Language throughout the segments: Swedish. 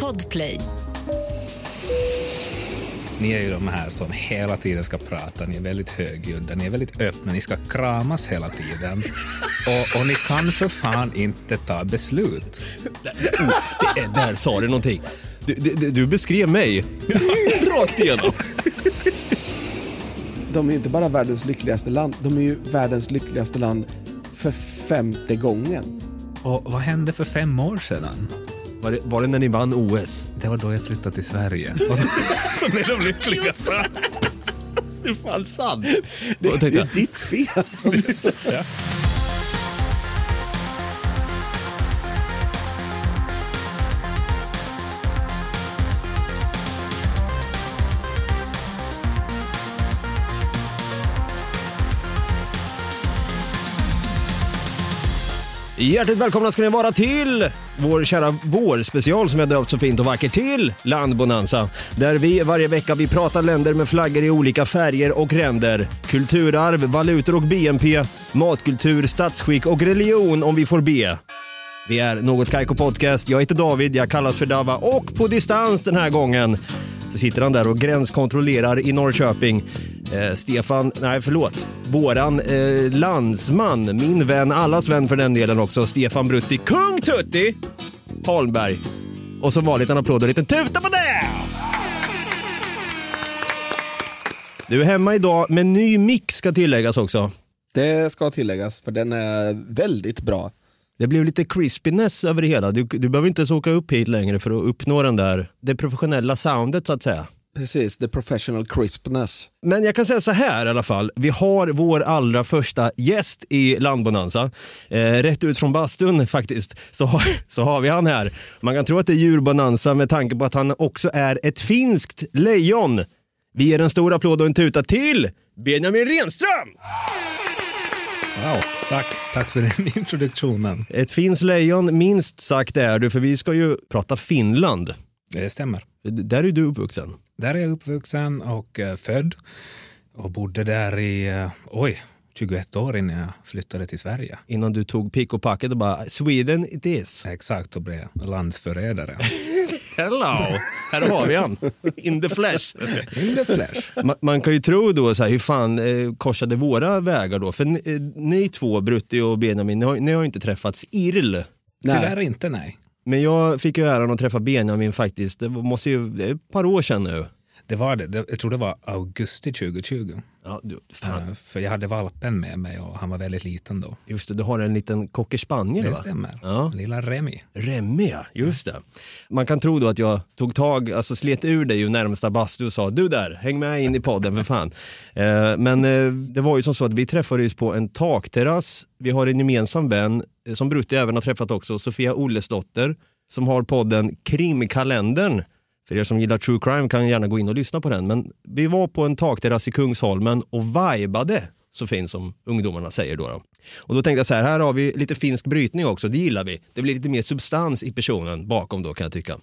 Podplay. Ni är ju de här som hela tiden ska prata, ni är väldigt högljudda, ni är väldigt öppna, ni ska kramas hela tiden. Och, och ni kan för fan inte ta beslut. Oh, det, där sa du någonting. Du, du, du beskrev mig rakt igenom. De är ju inte bara världens lyckligaste land, de är ju världens lyckligaste land för femte gången. Och vad hände för fem år sedan? Var det, var det när ni vann OS? Det var då jag flyttade till Sverige. Och så, så blev de lyckliga. Det är fan sant. Det, det är ditt fel. Alltså. Hjärtligt välkomna ska ni vara till vår kära vårspecial som jag döpt så fint och vackert till Landbonanza. Där vi varje vecka vi pratar länder med flaggor i olika färger och ränder. Kulturarv, valutor och BNP, matkultur, statsskick och religion om vi får be. Vi är Något Kaiko Podcast. Jag heter David, jag kallas för Dava och på distans den här gången så sitter han där och gränskontrollerar i Norrköping. Eh, Stefan, nej förlåt, våran eh, landsman, min vän, allas vän för den delen också, Stefan Brutti, Kung Tutti Holmberg. Och som vanligt en applåd och en liten tuta på det! Du är hemma idag med ny mix ska tilläggas också. Det ska tilläggas, för den är väldigt bra. Det blev lite crispiness över det hela. Du, du behöver inte ens åka upp hit längre för att uppnå den där, det professionella soundet så att säga. Precis, the professional crispness. Men jag kan säga så här i alla fall. Vi har vår allra första gäst i Landbonanza. Eh, rätt ut från bastun faktiskt så har, så har vi han här. Man kan tro att det är djurbonanza med tanke på att han också är ett finskt lejon. Vi ger en stor applåd och en tuta till Benjamin Renström! Wow, tack, tack för den introduktionen. Ett finskt lejon minst sagt är du för vi ska ju prata Finland. Det stämmer. Där är du uppvuxen. Där är jag uppvuxen och eh, född och bodde där i, eh, oj, 21 år innan jag flyttade till Sverige. Innan du tog pick och packet och bara Sweden it is. Exakt, och blev landsförrädare. Hello! Här har vi han. In the flesh. In the flesh. Man, man kan ju tro då så här, hur fan eh, korsade våra vägar då? För ni, eh, ni två, Brutti och Benjamin, ni har, ni har inte träffats IRL. Tyvärr inte, nej. Men jag fick ju äran att träffa Benjamin faktiskt, det måste ju, det är ett par år sedan nu. Det var det. Jag tror det var augusti 2020. Ja, du, fan. För jag hade valpen med mig och han var väldigt liten då. Just det, du har en liten cocker spaniel Det stämmer. Ja. Lilla Remi. Remi ja, just det. Man kan tro då att jag tog tag, alltså slet ur dig ur närmsta bastu och sa du där, häng med in i podden för fan. Eh, men eh, det var ju som så att vi träffades på en takterrass. Vi har en gemensam vän som Brutti även har träffat också, Sofia Ollesdotter som har podden Krimkalendern. För er som gillar true crime kan gärna gå in och lyssna på den. Men vi var på en takterrass i Kungsholmen och vibade så fint som ungdomarna säger då. då. Och då tänkte jag så här, här har vi lite finsk brytning också, det gillar vi. Det blir lite mer substans i personen bakom då kan jag tycka.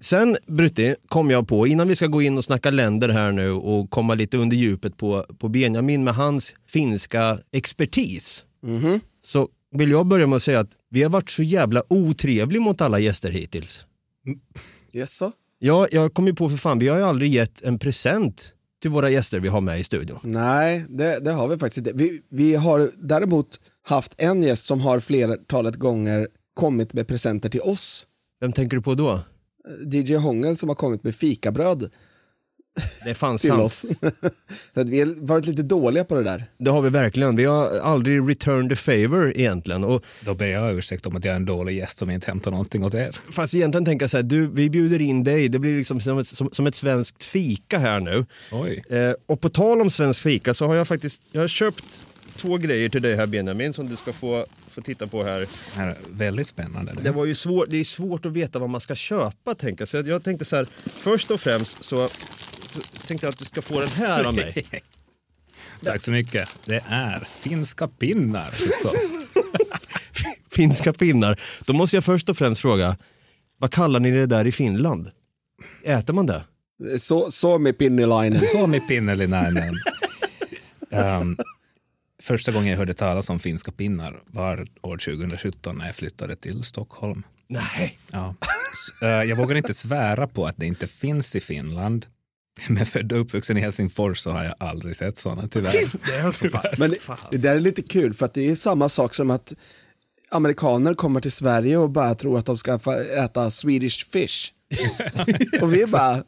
Sen Brutti kom jag på, innan vi ska gå in och snacka länder här nu och komma lite under djupet på, på Benjamin med hans finska expertis. Så vill jag börja med att säga att vi har varit så jävla otrevliga mot alla gäster hittills. Yes, så. Ja, jag kom ju på för fan, vi har ju aldrig gett en present till våra gäster vi har med i studion. Nej, det, det har vi faktiskt inte. Vi, vi har däremot haft en gäst som har flertalet gånger kommit med presenter till oss. Vem tänker du på då? DJ Hångel som har kommit med fikabröd Det är fan till sant. oss. Så att vi har varit lite dåliga på det där. Det har vi verkligen. Vi har aldrig returned the favor egentligen. Och Då ber jag ursäkt om att jag är en dålig gäst som inte hämtar någonting åt er. fast egentligen tänka så här, du, vi bjuder in dig, det blir liksom som ett, som, som ett svenskt fika här nu. Oj. Eh, och på tal om svensk fika så har jag faktiskt, jag har köpt två grejer till dig här Benjamin som du ska få, få titta på här. Det här är väldigt spännande. Det, var ju svår, det är svårt att veta vad man ska köpa tänka. Så jag, jag tänkte så här, först och främst så tänkte jag att du ska få den här av mig. Tack så mycket. Det är finska pinnar förstås. Finska pinnar. Då måste jag först och främst fråga, vad kallar ni det där i Finland? Äter man det? Så, så med Pinnelainen. Suomi Pinnelinainen. Um, första gången jag hörde talas om finska pinnar var år 2017 när jag flyttade till Stockholm. Nej. Ja. Eh, jag vågar inte svära på att det inte finns i Finland. Men född och uppvuxen i Helsingfors så har jag aldrig sett sådana tyvärr. Det är så fan. Men det, det där är lite kul för att det är samma sak som att amerikaner kommer till Sverige och bara tror att de ska få äta Swedish fish. och vi är bara,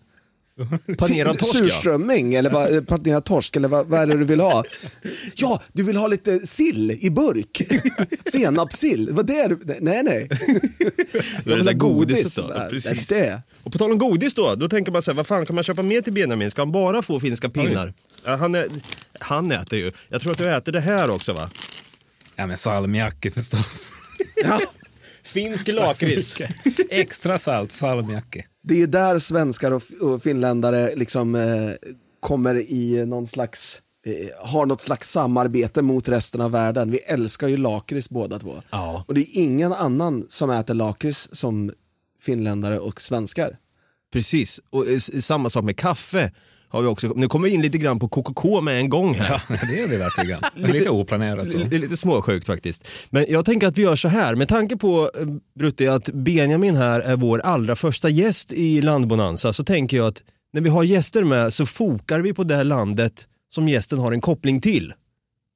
Panerad torsk ja. surströmming eller vad- eh, panerad torsk eller vad, vad är det du vill ha? Ja, du vill ha lite sill i burk. Senapssill, vad det är du? Nej, nej. Jag vill där ha godis. då, precis. Det är det. Och på tal om godis då, då tänker man så här, vad fan kan man köpa mer till Benjamin? Ska han bara få finska pinnar? Ja, han, är, han äter ju. Jag tror att du äter det här också va? Ja men salmiakki förstås. Ja. Finsk lakrits. Extra salt salmiakki. Det är ju där svenskar och, och finländare liksom eh, kommer i någon slags eh, har något slags samarbete mot resten av världen. Vi älskar ju lakrits båda två. Ja. Och det är ingen annan som äter lakrits som finländare och svenskar. Precis, och eh, samma sak med kaffe. Har vi också. Nu kommer vi in lite grann på KKK med en gång här. Ja, det är det verkligen. Det är lite oplanerat så. Är lite småsjukt faktiskt. Men jag tänker att vi gör så här, med tanke på eh, Brutti att Benjamin här är vår allra första gäst i Landbonanza så tänker jag att när vi har gäster med så fokar vi på det här landet som gästen har en koppling till.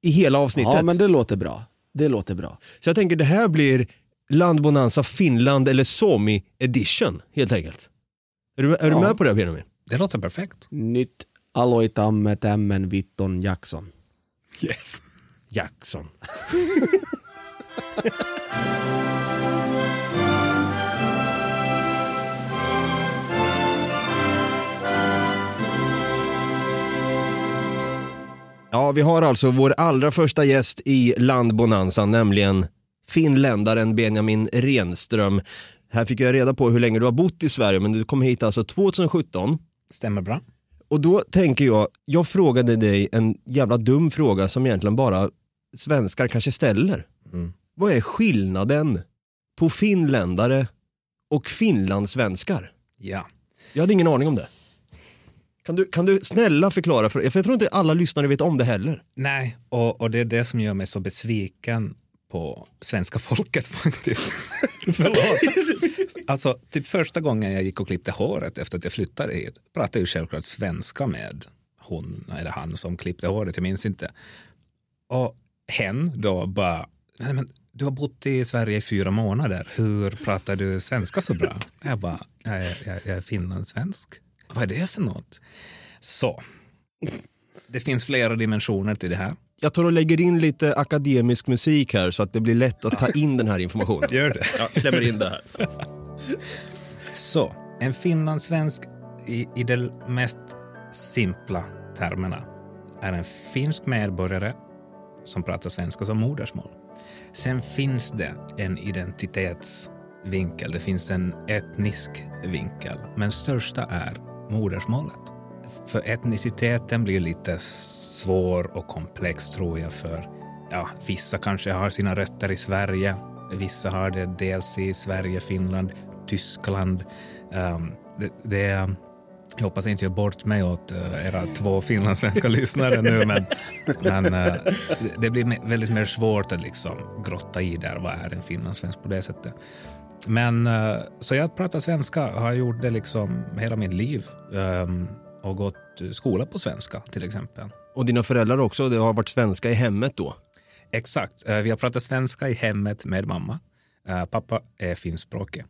I hela avsnittet. Ja, men det låter bra. Det låter bra. Så jag tänker det här blir Landbonanza Finland eller Somi edition helt enkelt. Är du, är du Ja. med på det Benjamin? Det låter perfekt. Nyt aloitamme tämän Vitton Jackson. Yes. Jackson. Ja, vi har alltså vår allra första gäst i Landbonanzan, nämligen finländaren Benjamin Renström. Här fick jag reda på hur länge du har bott i Sverige, men du kom hit alltså 2017. Stämmer bra. Och då tänker jag, jag frågade dig en jävla dum fråga som egentligen bara svenskar kanske ställer. Mm. Vad är skillnaden på finländare och finlandssvenskar? Ja. Jag hade ingen aning om det. Kan du, kan du snälla förklara, för, för jag tror inte alla lyssnare vet om det heller. Nej, och, och det är det som gör mig så besviken på svenska folket faktiskt. Förlåt. Alltså, typ första gången jag gick och klippte håret efter att jag flyttade hit pratade jag ju självklart svenska med hon eller han som klippte håret, jag minns inte. Och hen då bara, nej men du har bott i Sverige i fyra månader, hur pratar du svenska så bra? Jag bara, jag jag, jag är finlandssvensk. Vad är det för något? Så, det finns flera dimensioner till det här. Jag tar och lägger in lite akademisk musik här så att det blir lätt att ta in den här informationen. Gör det. Jag klämmer in det här. Så, en finlandssvensk i, i de mest simpla termerna är en finsk medborgare som pratar svenska som modersmål. Sen finns det en identitetsvinkel, det finns en etnisk vinkel, men största är modersmålet. För etniciteten blir lite svår och komplex tror jag för ja, vissa kanske har sina rötter i Sverige, vissa har det dels i Sverige, Finland, Tyskland. Um, det, det, jag hoppas jag inte gör bort mig åt uh, era två finlandssvenska lyssnare nu, men, men uh, det, blir väldigt mer svårt att liksom grotta i där, vad är en finlandssvensk på det sättet. Men uh, så jag pratar svenska, har gjort det liksom hela mitt liv um, och gått skola på svenska till exempel. Och dina föräldrar också, det har varit svenska i hemmet då? Exakt, Eh, vi har pratat svenska i hemmet med mamma. Eh, Pappa är finskspråkig,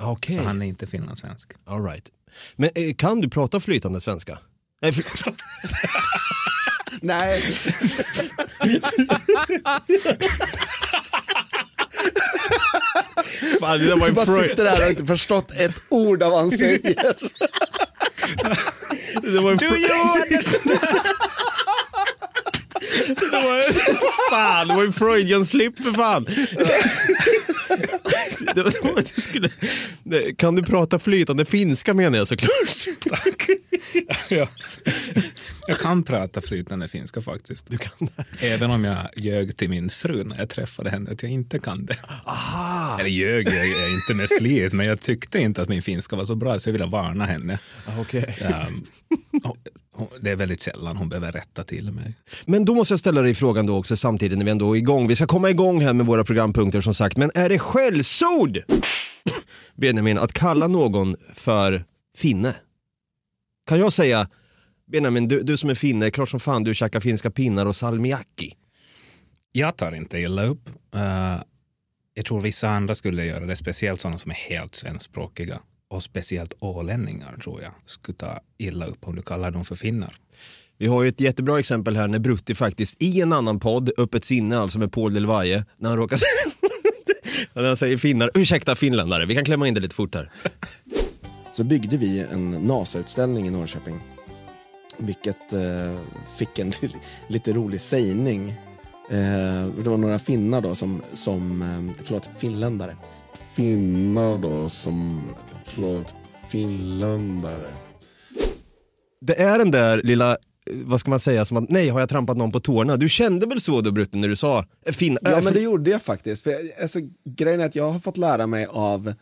Okej, så han är inte finlandssvensk. all right. Men eh, kan du prata flytande svenska? Nej, för... Nej, Fan, det var ju bara Freud. sitter där och inte förstått ett ord av vad han säger. Det var ju. Det var ju... Fan, det var ju Freudian slip för fan. Det var som att jag skulle... Nej, Kan du prata flytande finska menar jag såklart. Tack. ja. Jag kan prata flytande finska faktiskt. Du kan Även om jag ljög till min fru när jag träffade henne att jag inte kan det. Eller ljög jag jag inte med flit, men jag tyckte inte att min finska var så bra så jag ville varna henne. Ehm, hon- hon- det är väldigt sällan hon behöver rätta till mig. Men då måste jag ställa dig frågan då också samtidigt när vi ändå är igång. Vi ska komma igång här med våra programpunkter som sagt. Men är det skällsord? Benjamin, att kalla någon för finne? Kan jag säga, Benjamin, du, du som är finne, klart som fan du käkar finska pinnar och salmiakki. Jag tar inte illa upp. Uh, jag tror vissa andra skulle göra det, speciellt sådana som är helt svenskspråkiga. Och speciellt ålänningar tror jag skulle ta illa upp om du kallar dem för finnar. Vi har ju ett jättebra exempel här när Brutti faktiskt i en annan podd, Öppet sinne alltså med Paul Delvaye, när han råkar när han säger finnar, ursäkta finländare, vi kan klämma in det lite fort här. Så byggde vi en NASA-utställning i Norrköping. Vilket eh, fick en lite rolig sägning. Eh, det var några finnar då som, som eh, förlåt, finländare. Finnar då som, förlåt, finländare. Det är den där lilla vad ska man säga, som att nej har jag trampat någon på tårna? Du kände väl så då Brutten när du sa eh, fin... Ja äh, men det gjorde jag faktiskt. För, alltså, grejen är att jag har fått lära mig av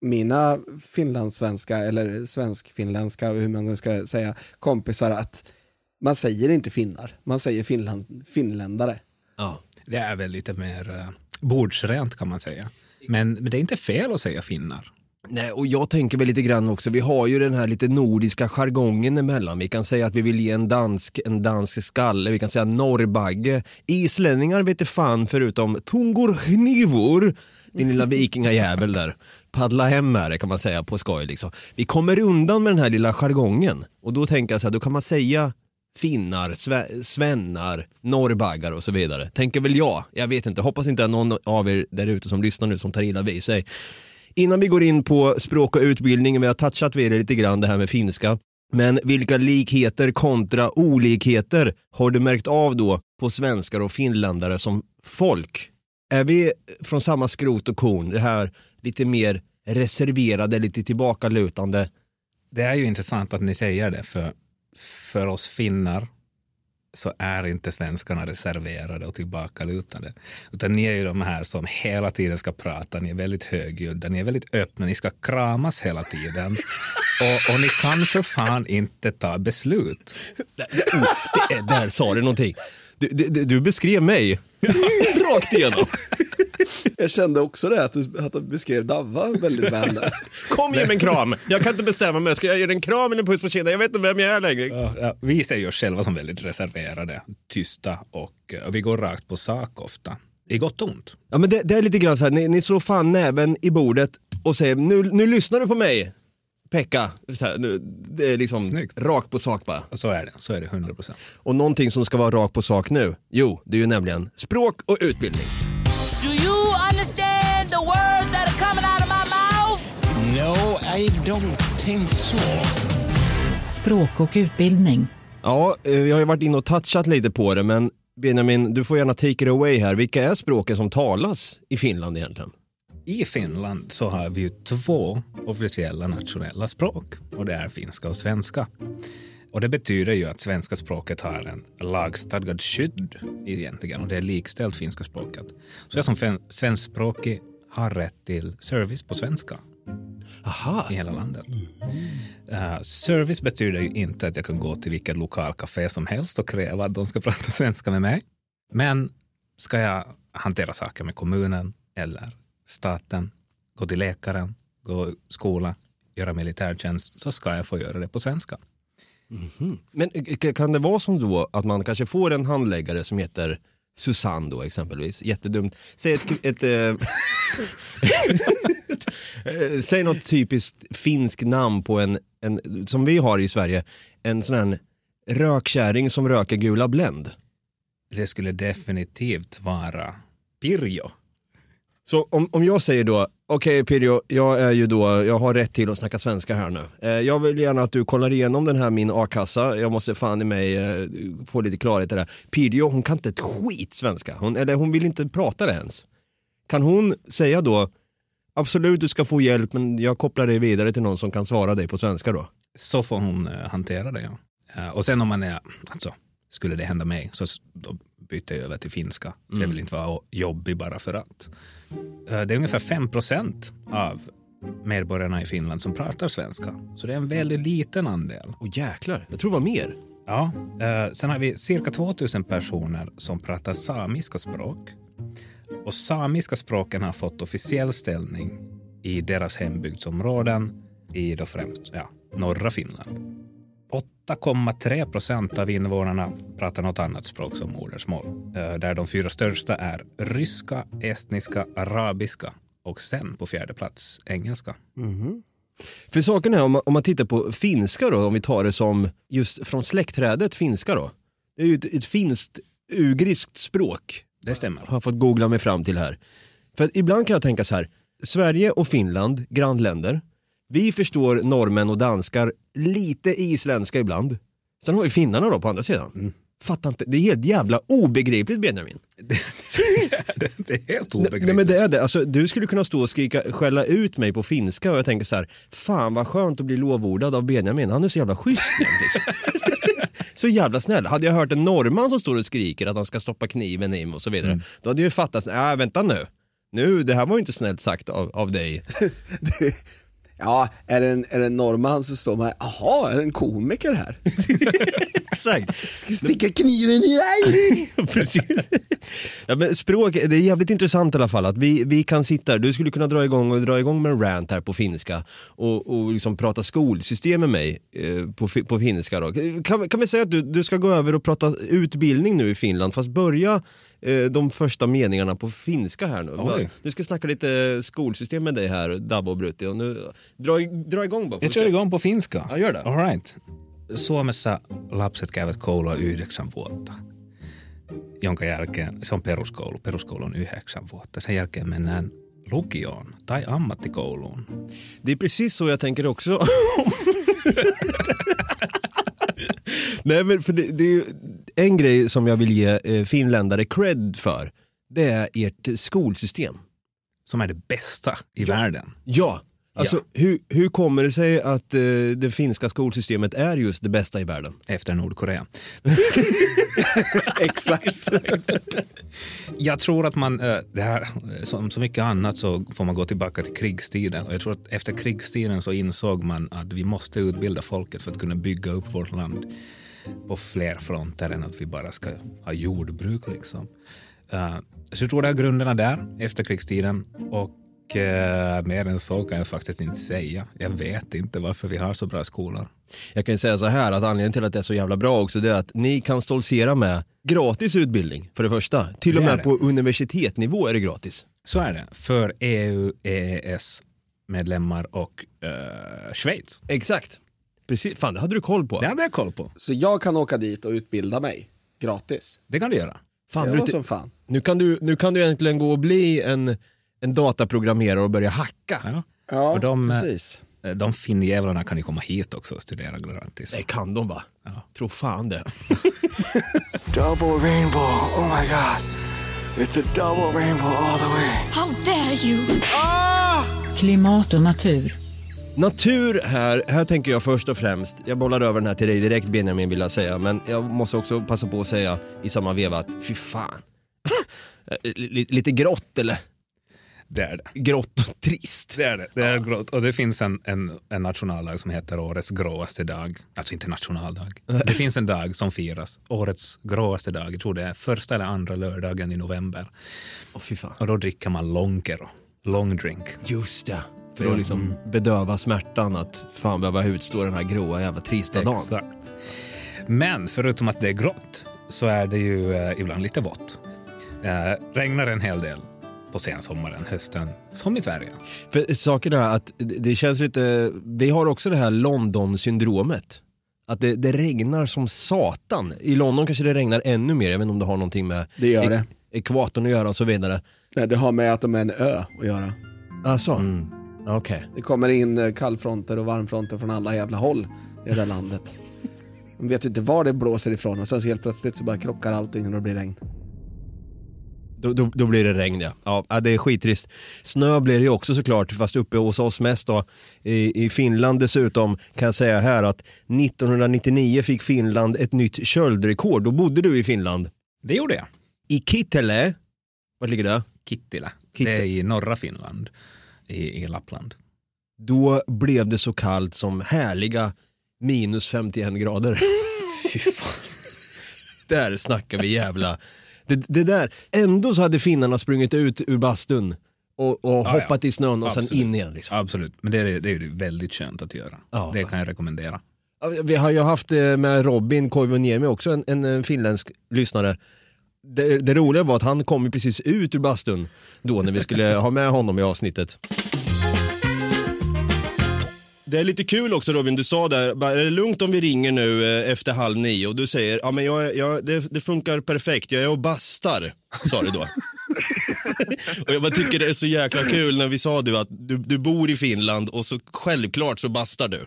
mina finlandssvenska eller svensk-finländska, hur man nu ska säga, kompisar att man säger inte finnar, man säger finland, finländare. Ja. Det är väl lite mer uh, bordsrent kan man säga. Men, men det är inte fel att säga finnar. Nej, och jag tänker väl lite grann också, vi har ju den här lite nordiska jargongen emellan. Vi kan säga att vi vill ge en dansk en dansk skalle, vi kan säga norrbagge. Islänningar vet fan förutom tungor hnivor, din lilla vikingajävel där. Paddla hem här kan man säga på skoj liksom. Vi kommer undan med den här lilla jargongen och då tänker jag så här, då kan man säga finnar, sve, svennar, norrbaggar och så vidare. Tänker väl jag, jag vet inte, hoppas inte att någon av er där ute som lyssnar nu som tar illa vid sig. Innan vi går in på språk och utbildning, vi har touchat vid det lite grann det här med finska. Men vilka likheter kontra olikheter har du märkt av då på svenskar och finländare som folk? Är vi från samma skrot och korn, det här lite mer reserverade, lite tillbakalutande? Det är ju intressant att ni säger det, för, för oss finnar så är inte svenskarna reserverade och tillbakalutade. Utan ni är ju de här som hela tiden ska prata, ni är väldigt högljudda, ni är väldigt öppna, ni ska kramas hela tiden. Och, och ni kan för fan inte ta beslut. Oh, det, där sa du någonting. Du, du, du beskrev mig rakt igenom. Jag kände också det, att du, att du beskrev Davva väldigt väl. Där. Kom ge mig en kram. Jag kan inte bestämma mig. Ska jag ge dig en kram eller en puss på kinden? Jag vet inte vem jag är längre. Ja, ja, vi ser ju oss själva som väldigt reserverade, tysta och, och vi går rakt på sak ofta. I gott och ont. Ja, men det, det är lite grann så här, ni, ni slår fan näven i bordet och säger nu, nu lyssnar du på mig. Pekka, så här, nu, det är liksom Snyggt. rakt på sak bara. Och så är det, så är det 100 procent. Och någonting som ska vara rakt på sak nu, jo, det är ju nämligen språk och utbildning. Do you understand the words that are coming out of my mouth? No, I don't think so. Språk och utbildning. Ja, eh, jag har ju varit inne och touchat lite på det, men Benjamin, du får gärna take it away här. Vilka är språken som talas i Finland egentligen? I Finland så har vi ju två officiella nationella språk och det är finska och svenska. Och det betyder ju att svenska språket har en lagstadgad skydd egentligen och det är likställt finska språket. Så jag som svenskspråkig har rätt till service på svenska Aha. i hela landet. Uh, service betyder ju inte att jag kan gå till vilket lokalcafé som helst och kräva att de ska prata svenska med mig. Men ska jag hantera saker med kommunen eller staten, gå till läkaren, gå skola, göra militärtjänst så ska jag få göra det på svenska. Men eh, kan det vara som då att man kanske får en handläggare som heter Susanne då exempelvis, jättedumt. Säg ett, ett eh, Säg något typiskt finskt namn på en, en, som vi har i Sverige, en sån här rökkärring som röker gula Blend. Det skulle definitivt vara Pirjo. Så om, om jag säger då, okej Pirjo, jag är ju då, jag har rätt till att snacka svenska här nu. Eh, jag vill gärna att du kollar igenom den här min a-kassa, jag måste fan i mig eh, få lite klarhet i det här. Pirjo, hon kan inte ett skit svenska, hon, eller hon vill inte prata det ens. Kan hon säga då, absolut du ska få hjälp men jag kopplar dig vidare till någon som kan svara dig på svenska då? Så får hon eh, hantera det. Ja. Eh, och sen om man är, alltså, skulle det hända mig så byter jag över till finska. För jag vill inte vara jobbig bara för att. Eh, det är ungefär 5 procent av medborgarna i Finland som pratar svenska. Så det är en väldigt liten andel. Åh jäklar, jag tror det var mer. Ja, eh, sen har vi cirka 2000 personer som pratar samiska språk. Och samiska språken har fått officiell ställning i deras hembygdsområden i då främst ja, norra Finland. 8,3 procent av invånarna pratar något annat språk som modersmål. eh, Där de fyra största är ryska, estniska, arabiska och sen på fjärde plats engelska. För saken är om man, om man tittar på finska då, om vi tar det som just från släktträdet finska då. Det är ju ett, ett finskt ugriskt språk Det stämmer. har jag fått googla mig fram till här. För ibland kan jag tänka så här, Sverige och Finland, grannländer, vi förstår norrmän och danskar lite isländska ibland. Sen har vi finnarna då på andra sidan. Fattar inte, det är helt jävla obegripligt Benjamin. det, det är helt obegripligt. nej men det är det, alltså, du skulle kunna stå och skrika, skälla ut mig på finska och jag tänker så här, fan vad skönt att bli lovordad av Benjamin, han är så jävla schysst. liksom. så jävla snäll. Hade jag hört en norrman som står och skriker att han ska stoppa kniven i mig och så vidare, då hade jag ju fattat, nej vänta nu. Nu, det här var ju inte snällt sagt av, av dig. Ja, är det en, är det en norrman så står man, jaha, är det en komiker här? Exakt. Ska sticka kniven i dig! Precis. Ja, men språk, det är jävligt intressant i alla fall att vi, vi kan sitta här, du skulle kunna dra igång och dra igång med en rant här på finska och, och liksom prata skolsystem med mig eh, på, på finska då. Kan, kan vi säga att du, du ska gå över och prata utbildning nu i Finland fast börja de första meningarna på finska här nu. Oj. Du ska snacka lite skolsystem med dig här, Dabbo och Brutti. Och nu, dra, dra igång bara. Jag kör igång på finska. Ja, gör det. All right. Suomessa lapset käyvät koulua yhdeksän vuotta, jonka jälkeen, se on peruskoulu, peruskoulu on yhdeksän vuotta. Sen jälkeen mennään lukioon tai ammattikouluun. Det är precis så jag tänker också. Nej men för det, det är en grej som jag vill ge eh, finländare cred för. Det är ert skolsystem. Som är det bästa i världen. Ja, alltså Hur, hur kommer det sig att eh, det finska skolsystemet är just det bästa i världen? Efter Nordkorea. Exakt. Jag tror att man, eh, det här, eh, som så mycket annat så får man gå tillbaka till krigstiden. Och jag tror att efter krigstiden så insåg man att vi måste utbilda folket för att kunna bygga upp vårt land på fler fronter än att vi bara ska ha jordbruk. Liksom. Eh, Så jag tror det är grunderna där, efter krigstiden. Och eh, mer än så kan jag faktiskt inte säga. Jag vet inte varför vi har så bra skolor. Jag kan ju säga så här att anledningen till att det är så jävla bra också det är att ni kan stoltsera med gratis utbildning för det första. Till och med på universitetsnivå är det gratis. Så är det för EU, EES-medlemmar och eh, Schweiz. Exakt. Precis. Fan det hade du koll på. Det hade jag koll på. Så jag kan åka dit och utbilda mig gratis. Det kan du göra. Fan, det var Brutti, som fan. Nu kan du, nu kan du egentligen gå och bli en, en dataprogrammerare och börja hacka. Ja. Ja, Och de, eh, precis. De finnjävlarna kan ju komma hit också och studera gratis. Det kan de va? Ja. Tror fan det. Double rainbow. Oh my god. It's a double rainbow all the way. How dare you! Klimat och natur. Natur här, här tänker jag först och främst, jag bollar över den här till dig direkt Benjamin vill jag säga, men jag måste också passa på att säga i samma veva att fy fan. L- lite grått eller? Det är det. Grått och trist. Det är det. det är grått. Och det finns en, en, en nationaldag som heter Årets gråaste dag. Alltså inte nationaldag. Det finns en dag som firas. Årets gråaste dag. Jag tror det är första eller andra lördagen i november. Fan. Och då dricker man lonkero. Long drink. Just det. För att liksom bedöva smärtan att fan behöva utstå den här gråa jävla trista dagen. Exakt. Men förutom att det är grått så är det ju eh, ibland lite vått. Eh, regnar en hel del på sensommaren, hösten, som i Sverige. För saken är att det känns lite, vi har också det här London-syndromet. Att det, det regnar som satan. I London kanske det regnar ännu mer, jag vet inte om det har någonting med Det gör ek- det. ekvatorn att göra och så vidare. Nej, det har med att de är en ö att göra. Alltså, okej. Det kommer in eh, kallfronter och varmfronter från alla jävla håll i det där landet. De vet ju inte var det blåser ifrån och sen så helt plötsligt så bara krockar allting och det blir regn. Då, då, då blir det regn ja. ja. Det är skittrist. Snö blir det också såklart, fast uppe hos oss mest då. I, I Finland dessutom kan jag säga här att 1999 fick Finland ett nytt köldrekord. Då bodde du i Finland. Det gjorde jag. I Kittilä, var ligger det? Kittilä. Kittilä. Det är i norra Finland, i, i Lappland. Då blev det så kallt som härliga minus 51 grader. Fy fan. där snackar vi jävla... Det, det där, ändå så hade finnarna sprungit ut ur bastun och, och Ja, ja. hoppat i snön och sen Absolut. in igen. Liksom. Absolut, men det är, det är väldigt skönt att göra. Ja. Det kan jag rekommendera. Ja, Vi har ju haft eh, med Robin Koivuniemi också, en, en, en finländsk lyssnare. Det, det roliga var att han kom precis ut ur bastun då när vi skulle ha med honom i avsnittet. Det är lite kul också Robin, du sa där, bara, är det lugnt om vi ringer nu eh, efter halv nio? Och du säger, ja men jag, jag, det, det funkar perfekt, jag är och bastar, sa du då. och jag bara tycker det är så jäkla kul när vi sa du att du, du bor i Finland och så självklart så bastar du.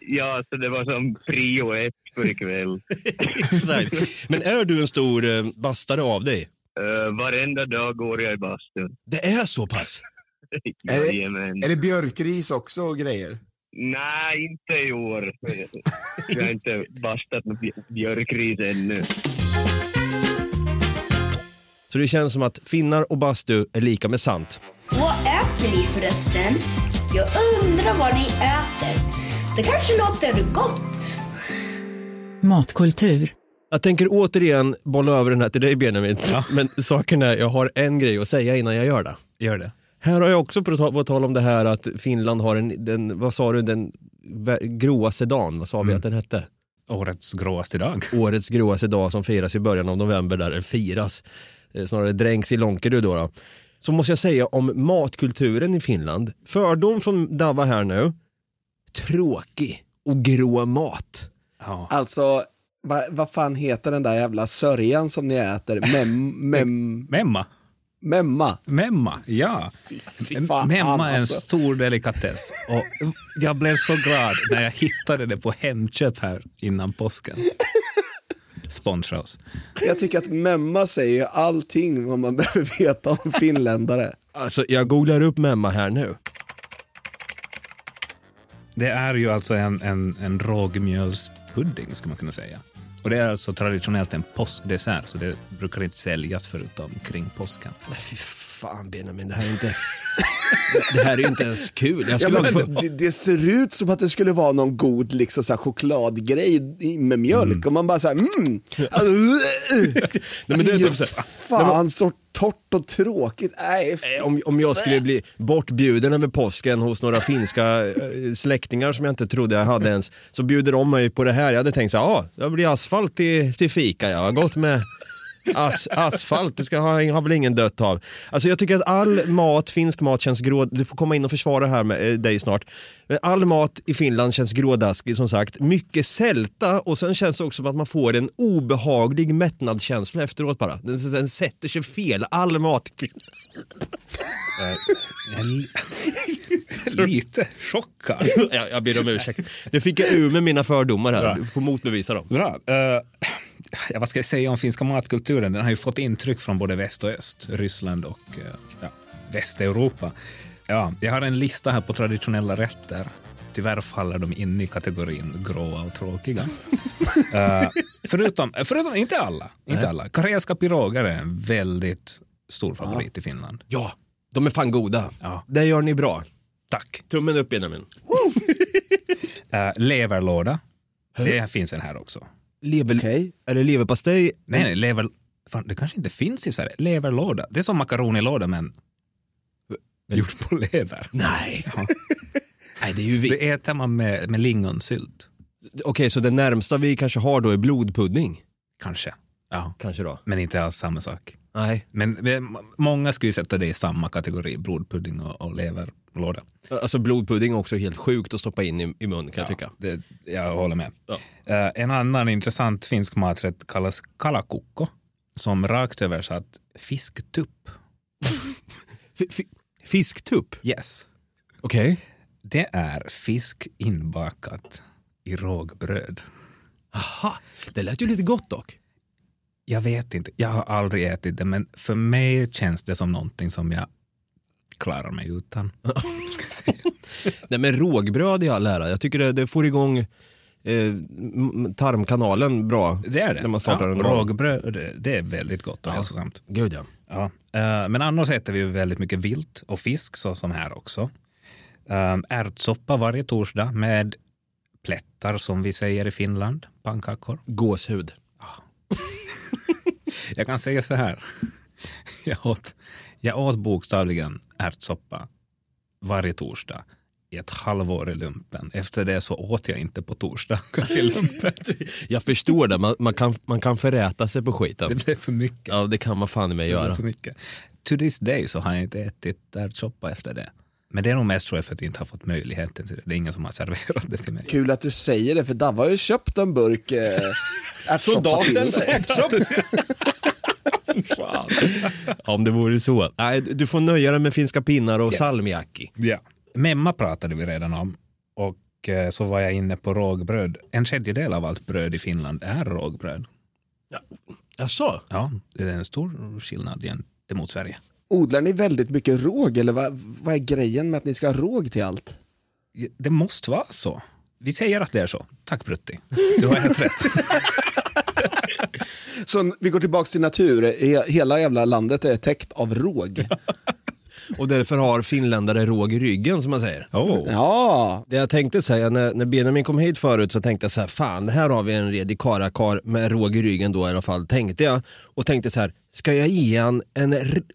Ja, så det var som prio ett för ikväll. Exakt. Men är du en stor eh, bastare av dig? Uh, varenda dag går jag i bastun. Det är så pass? Är det- Jajamän. Är det björkris också och grejer? Nej, inte i år. Jag har inte bastat med bj- björkris ännu. Så det känns som att finnar och bastu är lika med sant. Vad äter ni förresten? Jag undrar vad ni äter. Det kanske låter gott. Matkultur. Jag tänker återigen bolla över den här till dig Benjamin. Men saken är, jag har en grej att säga innan jag gör det. Gör det. Här har jag också på tal, om det här att Finland har en, den, vad sa du, den gråaste dagen, vad sa vi att den hette? Årets gråaste dag. Årets gråaste dag som firas i början av november där det firas, eh, snarare dränks i Lånkerud då, då. Så måste jag säga om matkulturen i Finland, fördom från Dava här nu, tråkig och grå mat. Ja. Alltså, vad vad fan heter den där jävla sörjan som ni äter? Mem, mem, Memma. Memma? Memma, ja. Fan, Memma är en alltså. stor delikatess. Och jag blev så glad när jag hittade det på Hemköp här innan påsken. Sponsra oss. Jag tycker att memma säger allting vad man behöver veta om finländare. Alltså jag googlar upp memma här nu. Det är ju alltså en, en, en rågmjölspudding skulle man kunna säga. Och det är alltså traditionellt en påskdessert så det brukar inte säljas förutom kring påsken. Nej fy fan Benjamin, det här är inte, det här är inte ens kul. Ja, men få, det, det ser ut som att det skulle vara någon god liksom, så här, chokladgrej med mjölk och man bara såhär mm. Alltså, Nej, men det är typ så här- Fan så torrt och tråkigt. Nej, Eh, om, om jag skulle bli bortbjuden över påsken hos några finska eh, släktingar som jag inte trodde jag hade ens, så bjuder de mig på det här. Jag hade tänkt så här, ja, det blir asfalt till, till fika. Jag har gått med as, asfalt, det ska ha, har väl ingen dött av. Alltså jag tycker att all mat, finsk mat känns grå, du får komma in och försvara här med eh, dig snart. All mat i Finland känns grådaskig som sagt. Mycket sälta och sen känns det också som att man får en obehaglig mättnadskänsla efteråt bara. Den, den sätter sig fel, all mat li- lite chockad. jag, jag ber om ursäkt. Det fick jag ur med mina fördomar här. Du får motbevisa dem. Bra. Eh, ja, vad ska jag säga om finska matkulturen? Den har ju fått intryck från både väst och öst, Ryssland och eh, ja, Västeuropa. Ja, jag har en lista här på traditionella rätter. Tyvärr faller de in i kategorin gråa och tråkiga. Eh, förutom, förutom, inte alla, inte alla. Karelska piroger är en väldigt stor favorit i Finland. Ja, de är fan goda. Ja. Det gör ni bra. Tack. Tummen upp Benjamin. Uh, leverlåda. Det finns en här också. Lever. Är det leverpastej? Nej, nej, lever... Fan, det kanske inte finns i Sverige. Leverlåda. Det är som makaronilåda men gjort på lever. Nej. Nej, det är ju vi. Det äter man med, med lingonsylt. Okej, så det närmsta vi kanske har då är blodpudding? Kanske. Ja. Kanske då. Men inte alls samma sak. Nej. Men men många skulle ju sätta det i samma kategori, blodpudding och, och leverlåda. Alltså blodpudding är också helt sjukt att stoppa in i, i mun kan jag tycka. Det, jag håller med. Ja. Eh, en annan intressant finsk maträtt kallas kalakukko, som rakt översatt fisktupp. Fisktupp? Yes. Okej. Det är fisk inbakat i rågbröd. Aha, det lät ju lite gott dock. Jag vet inte, jag har aldrig ätit det men för mig känns det som någonting som jag klarar mig utan. Nej men rågbröd i all ära, jag tycker det, det får igång eh, tarmkanalen bra. Det är det. När man startar ja, en rågbröd, det- är väldigt gott och hälsosamt. Gud ja. Ja. eh, Men annars äter vi ju väldigt mycket vilt och fisk så som här också. Um, ärtsoppa varje torsdag med plättar som vi säger i Finland, pannkakor. Gåshud. Jag kan säga så här. Jag åt, Jag åt bokstavligen ärtsoppa varje torsdag i ett halvår i lumpen. Efter det så åt jag inte på torsdagar i lumpen. Jag förstår det, man, man, kan, man kan föräta sig på skiten. Det blev för mycket. Ja, det kan man fan i mig göra. för mycket. To this day så har jag inte ätit ärtsoppa efter det. Men det är nog mest tror jag för att jag inte har fått möjligheten till det. Det är ingen som har serverat det till mig. Kul att du säger det, för Davva har ju köpt en burk eh, ärtsoppa till sig. Om det vore så. Nej, du får nöja dig med finska pinnar och Yes. salmiakki. Ja. Memma pratade vi redan om och eh, så var jag inne på rågbröd. En tredjedel av allt bröd i Finland är rågbröd. Jaså? Ja, det är en stor skillnad gentemot Sverige. Odlar ni väldigt mycket råg eller vad, vad är grejen med att ni ska ha råg till allt? Det måste vara så. Vi säger att det är så. Tack Brutti. Du har helt rätt. Så vi går tillbaks till natur, He- hela jävla landet är täckt av råg. Och därför har finländare råg i ryggen som man säger. Oh. Ja, Det jag tänkte säga när, när Benjamin kom hit förut så tänkte jag så här, fan här har vi en redig karakar med råg i ryggen då i alla fall, tänkte jag. Och tänkte så här, ska jag ge han en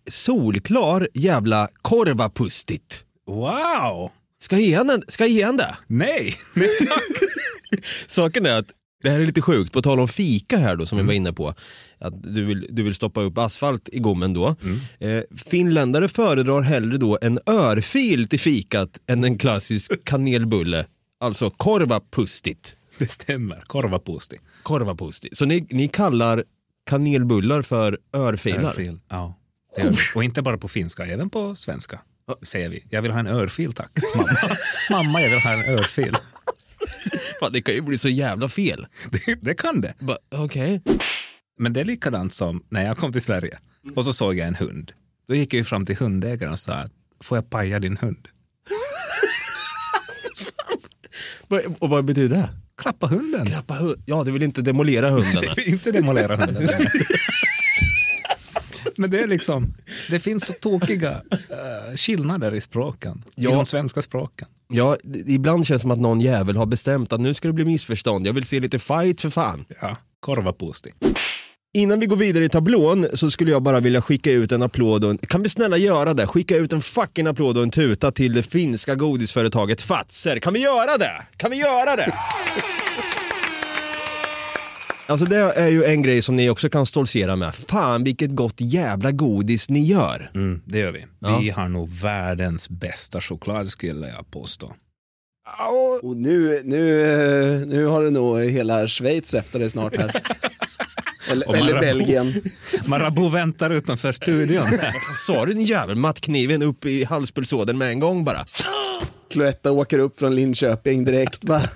solklar jävla korvapustit? Wow! Ska jag ge han, en, ska jag ge han det? Nej! Saken är att det här är lite sjukt, på tal om fika här då som vi var inne på. Att du vill, du vill stoppa upp asfalt i gommen då. Eh, finländare föredrar hellre då en örfil till fikat än en klassisk kanelbulle. Alltså korvapustit. Det stämmer. Korvapusti. Korvapusti. Så ni, ni kallar kanelbullar för örfilar? Örfil. Ja. Vi. Och inte bara på finska, även på svenska säger vi. Jag vill ha en örfil tack. Mamma, Mamma jag vill ha en örfil. Fan, det kan ju bli så jävla fel. Det, det kan det. Ba- Okej. Men det är likadant som när jag kom till Sverige och så såg jag en hund. Då gick jag ju fram till hundägaren och sa får jag paja din hund? Och vad betyder det? Klappa hunden. Klappa hund. Ja, du vill inte demolera hunden. inte demolera hunden. Men det är liksom, det finns så tokiga uh, skillnader i språken. Ja. I de svenska språken. ja, ibland känns det som att någon jävel har bestämt att nu ska det bli missförstånd. Jag vill se lite fight för fan. Ja, korvapusti. Innan vi går vidare i tablån så skulle jag bara vilja skicka ut en applåd och en, kan vi snälla göra det? Skicka ut en fucking applåd och en tuta till det finska godisföretaget Fatser. Kan vi göra det? Kan vi göra det? Alltså det är ju en grej som ni också kan stoltsera med. Fan vilket gott jävla godis ni gör. Mm, det gör vi. Ja. Vi har nog världens bästa choklad skulle jag påstå. och nu, nu, eh, nu har du nog hela Schweiz efter dig snart här. Eller, eller Marabou. Belgien. Marabou väntar utanför studion. Sa du din jävel? Mattkniven upp i halspulsådern med en gång bara. Cloetta åker upp från Linköping direkt. Bara.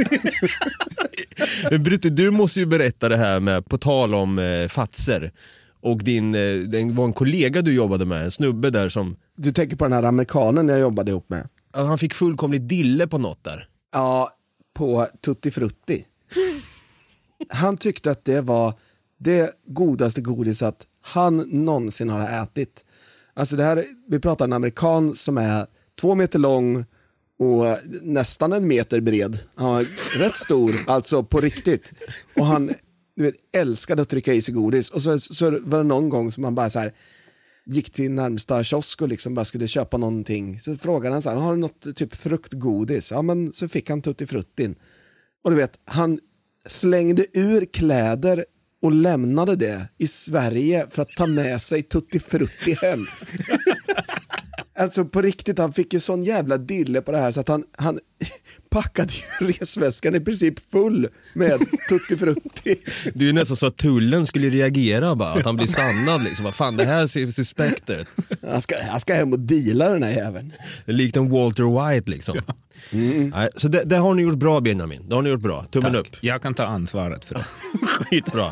Men Brutte, du måste ju berätta det här med, på tal om eh, Fatser. Och din, eh, det var en kollega du jobbade med, en snubbe där som, Du tänker på den här amerikanen jag jobbade ihop med. ja, han fick fullkomligt dille på något där. Ja, på Tutti Frutti. Han tyckte att det var det godaste godisat han någonsin har ätit. Alltså det här, vi pratar en amerikan som är två meter lång och eh, nästan en meter bred. Han var rätt stor, alltså på riktigt. Och han du vet, älskade att trycka i sig godis. Och så, så var det någon gång som han bara så här gick till närmsta kiosk och liksom bara skulle köpa någonting. Så frågade han så här, har du något typ fruktgodis? Ja men så fick han Tutti Fruttin. Och du vet, han slängde ur kläder och lämnade det i Sverige för att ta med sig Tutti Frutti hem. Alltså på riktigt, han fick ju sån jävla dille på det här så att han, han packade ju resväskan i princip full med Tutti Frutti. Det är ju nästan så att tullen skulle reagera bara, att han blir stannad liksom. Vad fan det här ser suspekt ut. Han ska, han ska hem och deala den här jäveln. Likt en Walter White liksom. Nej, så det, det har ni gjort bra Benjamin, det har ni gjort bra. Tummen upp. Jag kan ta ansvaret för det. Skitbra.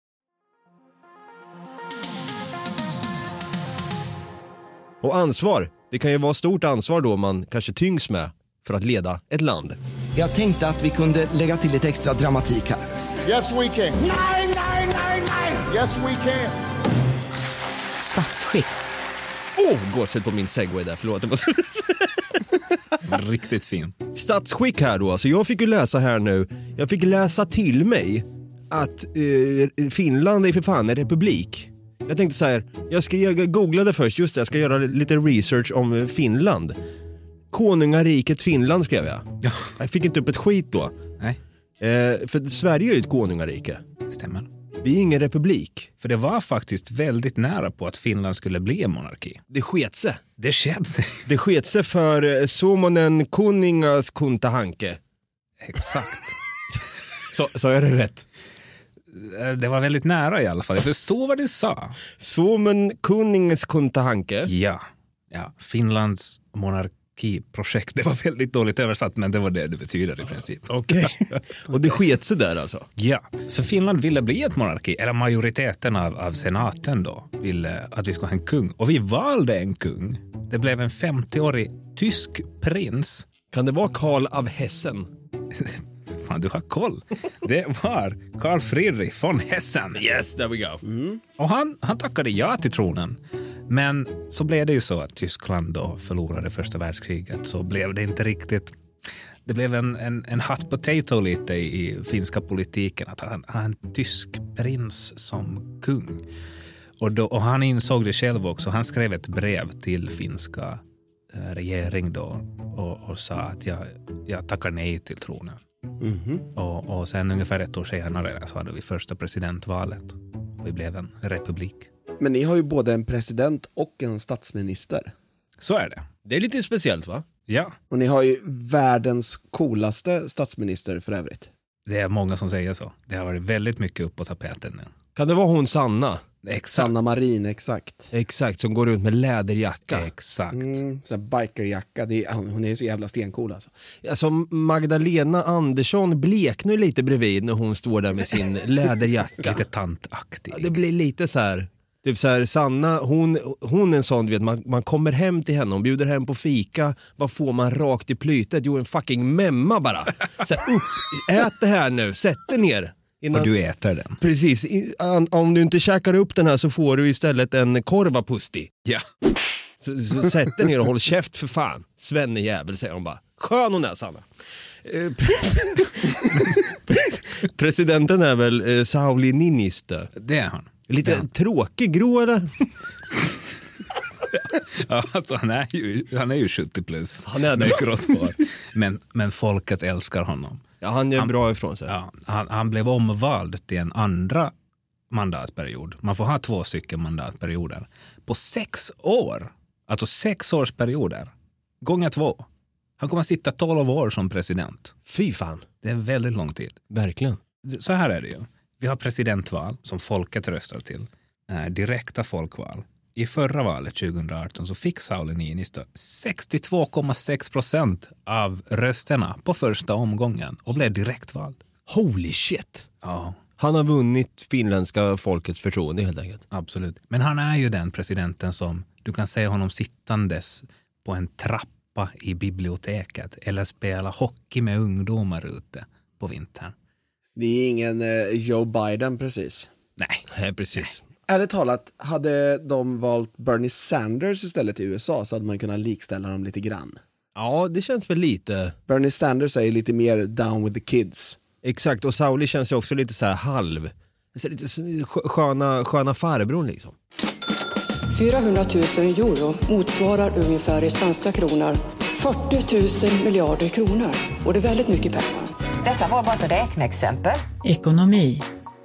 Och ansvar, det kan ju vara stort ansvar då man kanske tyngs med för att leda ett land. Jag tänkte att vi kunde lägga till lite extra dramatik här. Yes, we can. Nej, nej, nej, nej. Yes, we can. Statsskick. Åh, oh, gåshud på min segway där, förlåt. Riktigt fin. Statsskick här då, alltså jag fick ju läsa här nu, jag fick läsa till mig att eh, Finland är för fan en republik. Jag tänkte så här, jag, skrev, jag googlade först, just det, jag ska göra lite research om Finland. Konungariket Finland skrev jag. Ja. Jag fick inte upp ett skit då. Nej, Eh, för Sverige är ju ett konungarike. stämmer. Vi är ingen republik. För det var faktiskt väldigt nära på att Finland skulle bli en monarki. Det sket sig. Det skedde sig. Det sket sig för eh, Suomonen kuningas kuntahanke. Exakt. Sa jag det rätt? Eh, Det var väldigt nära i alla fall. Jag förstår vad du sa. Suomen kuningas kuntahanke. Ja. ja. Finlands monarkiprojekt. Det var väldigt dåligt översatt, men det var det det betyder i princip. Okej. Och det sket sig där alltså? Ja, för Finland ville bli ett monarki, eller majoriteten av, av senaten då ville att vi skulle ha en kung. Och vi valde en kung. Det blev en 50-årig tysk prins. Kan det vara Karl av Hessen? Fan, du har koll. Det var Karl Friedrich von Hessen. Yes, there we go. Och han, han tackade ja till tronen. Men så blev det ju så att Tyskland då förlorade första världskriget. Så blev det inte riktigt... Det blev en, en, en hot potato lite i, i finska politiken att han ha en tysk prins som kung. Och, då, och han insåg det själv också. Han skrev ett brev till finska eh, regering då och, och sa att jag, jag tackar nej till tronen. Och, och sen ungefär ett år senare så hade vi första presidentvalet. Vi blev en republik. Men ni har ju både en president och en statsminister. Så är det. Det är lite speciellt va? Ja, Och ni har ju världens coolaste statsminister för övrigt. det är många som säger så. Det har varit väldigt mycket upp på tapeten nu. Kan det vara hon Sanna? Exakt. Sanna Marin, exakt. Exakt, som går runt med läderjacka. Exakt. Mm, så bikerjacka, det är, hon är så jävla stencool alltså. Alltså Magdalena Andersson bleknar lite bredvid när hon står där med sin läderjacka. Lite tantaktig. Ja, det blir lite så här. Typ så här, Sanna, hon, hon är en sån, du vet, man, man kommer hem till henne, hon bjuder hem på fika, vad får man rakt i plytet? Jo, en fucking memma bara. Så här, upp, ät det här nu, sätt dig ner. Innan, Och du äter den. Precis, om du inte käkar upp den här så får du istället en korvapusti. Ja. Så, så sätt dig ner och håll käft för fan. Svennejävel säger hon bara. Skön hon är Sanna. Eh, Presidenten är väl eh, Sauli Niinistö. Det är han. Lite Ja. tråkig, grå eller? Ja, alltså, han, är ju, han är ju 70 plus. Han är det. Med. Men, men folket älskar honom. Ja, han gör bra ifrån sig. Ja, han, han blev omvald till en andra mandatperiod. Man får ha två stycken mandatperioder. På sex år. Alltså sex årsperioder. Gånger två. Han kommer att sitta 12 år som president. Fy fan. Det är väldigt lång tid. Verkligen. Så här är det ju. Vi har presidentval som folket röstar till. Eh, direkta folkval. I förra valet 2018 så fick Sauli Niinistö 62,6 procent av rösterna på första omgången och blev direktvald. Holy shit. Ja, Han har vunnit finländska folkets förtroende helt enkelt. absolut. Men han är ju den presidenten som du kan se honom sittandes på en trappa i biblioteket eller spela hockey med ungdomar ute på vintern. Det är ingen eh, Joe Biden precis. Nej, Nej, precis. Ärligt talat, hade de valt Bernie Sanders istället i USA så hade man kunnat likställa dem lite grann. Ja, det känns väl lite... Bernie Sanders är lite mer down with the kids. Exakt, och Sauli känns ju också lite så här halv. Så lite sköna, sköna farbrorn liksom. 400 000 euro motsvarar ungefär i svenska kronor 40 000 miljarder kronor. Och det är väldigt mycket pengar. Detta var bara ett räkneexempel. Ekonomi.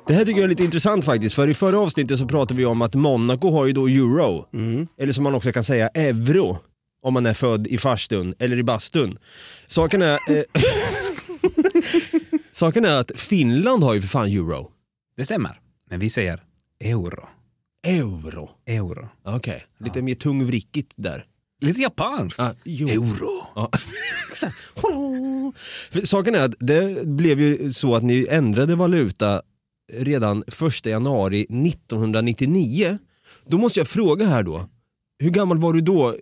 Det här tycker jag är lite intressant faktiskt, för i förra avsnittet så pratade vi om att Monaco har ju då euro, eller som man också kan säga euro, om man är född i farstun eller i bastun. Saken är, eh, saken är att Finland har ju för fan euro. det stämmer. Men vi säger euro. Euro? Euro. Okej, lite mer tungvrickigt där. Lite japanskt. Ah. Euro. Ja. För Saken är att det blev ju så att ni ändrade valuta redan 1 januari 1999. Då måste jag fråga här då, Hur gammal var du då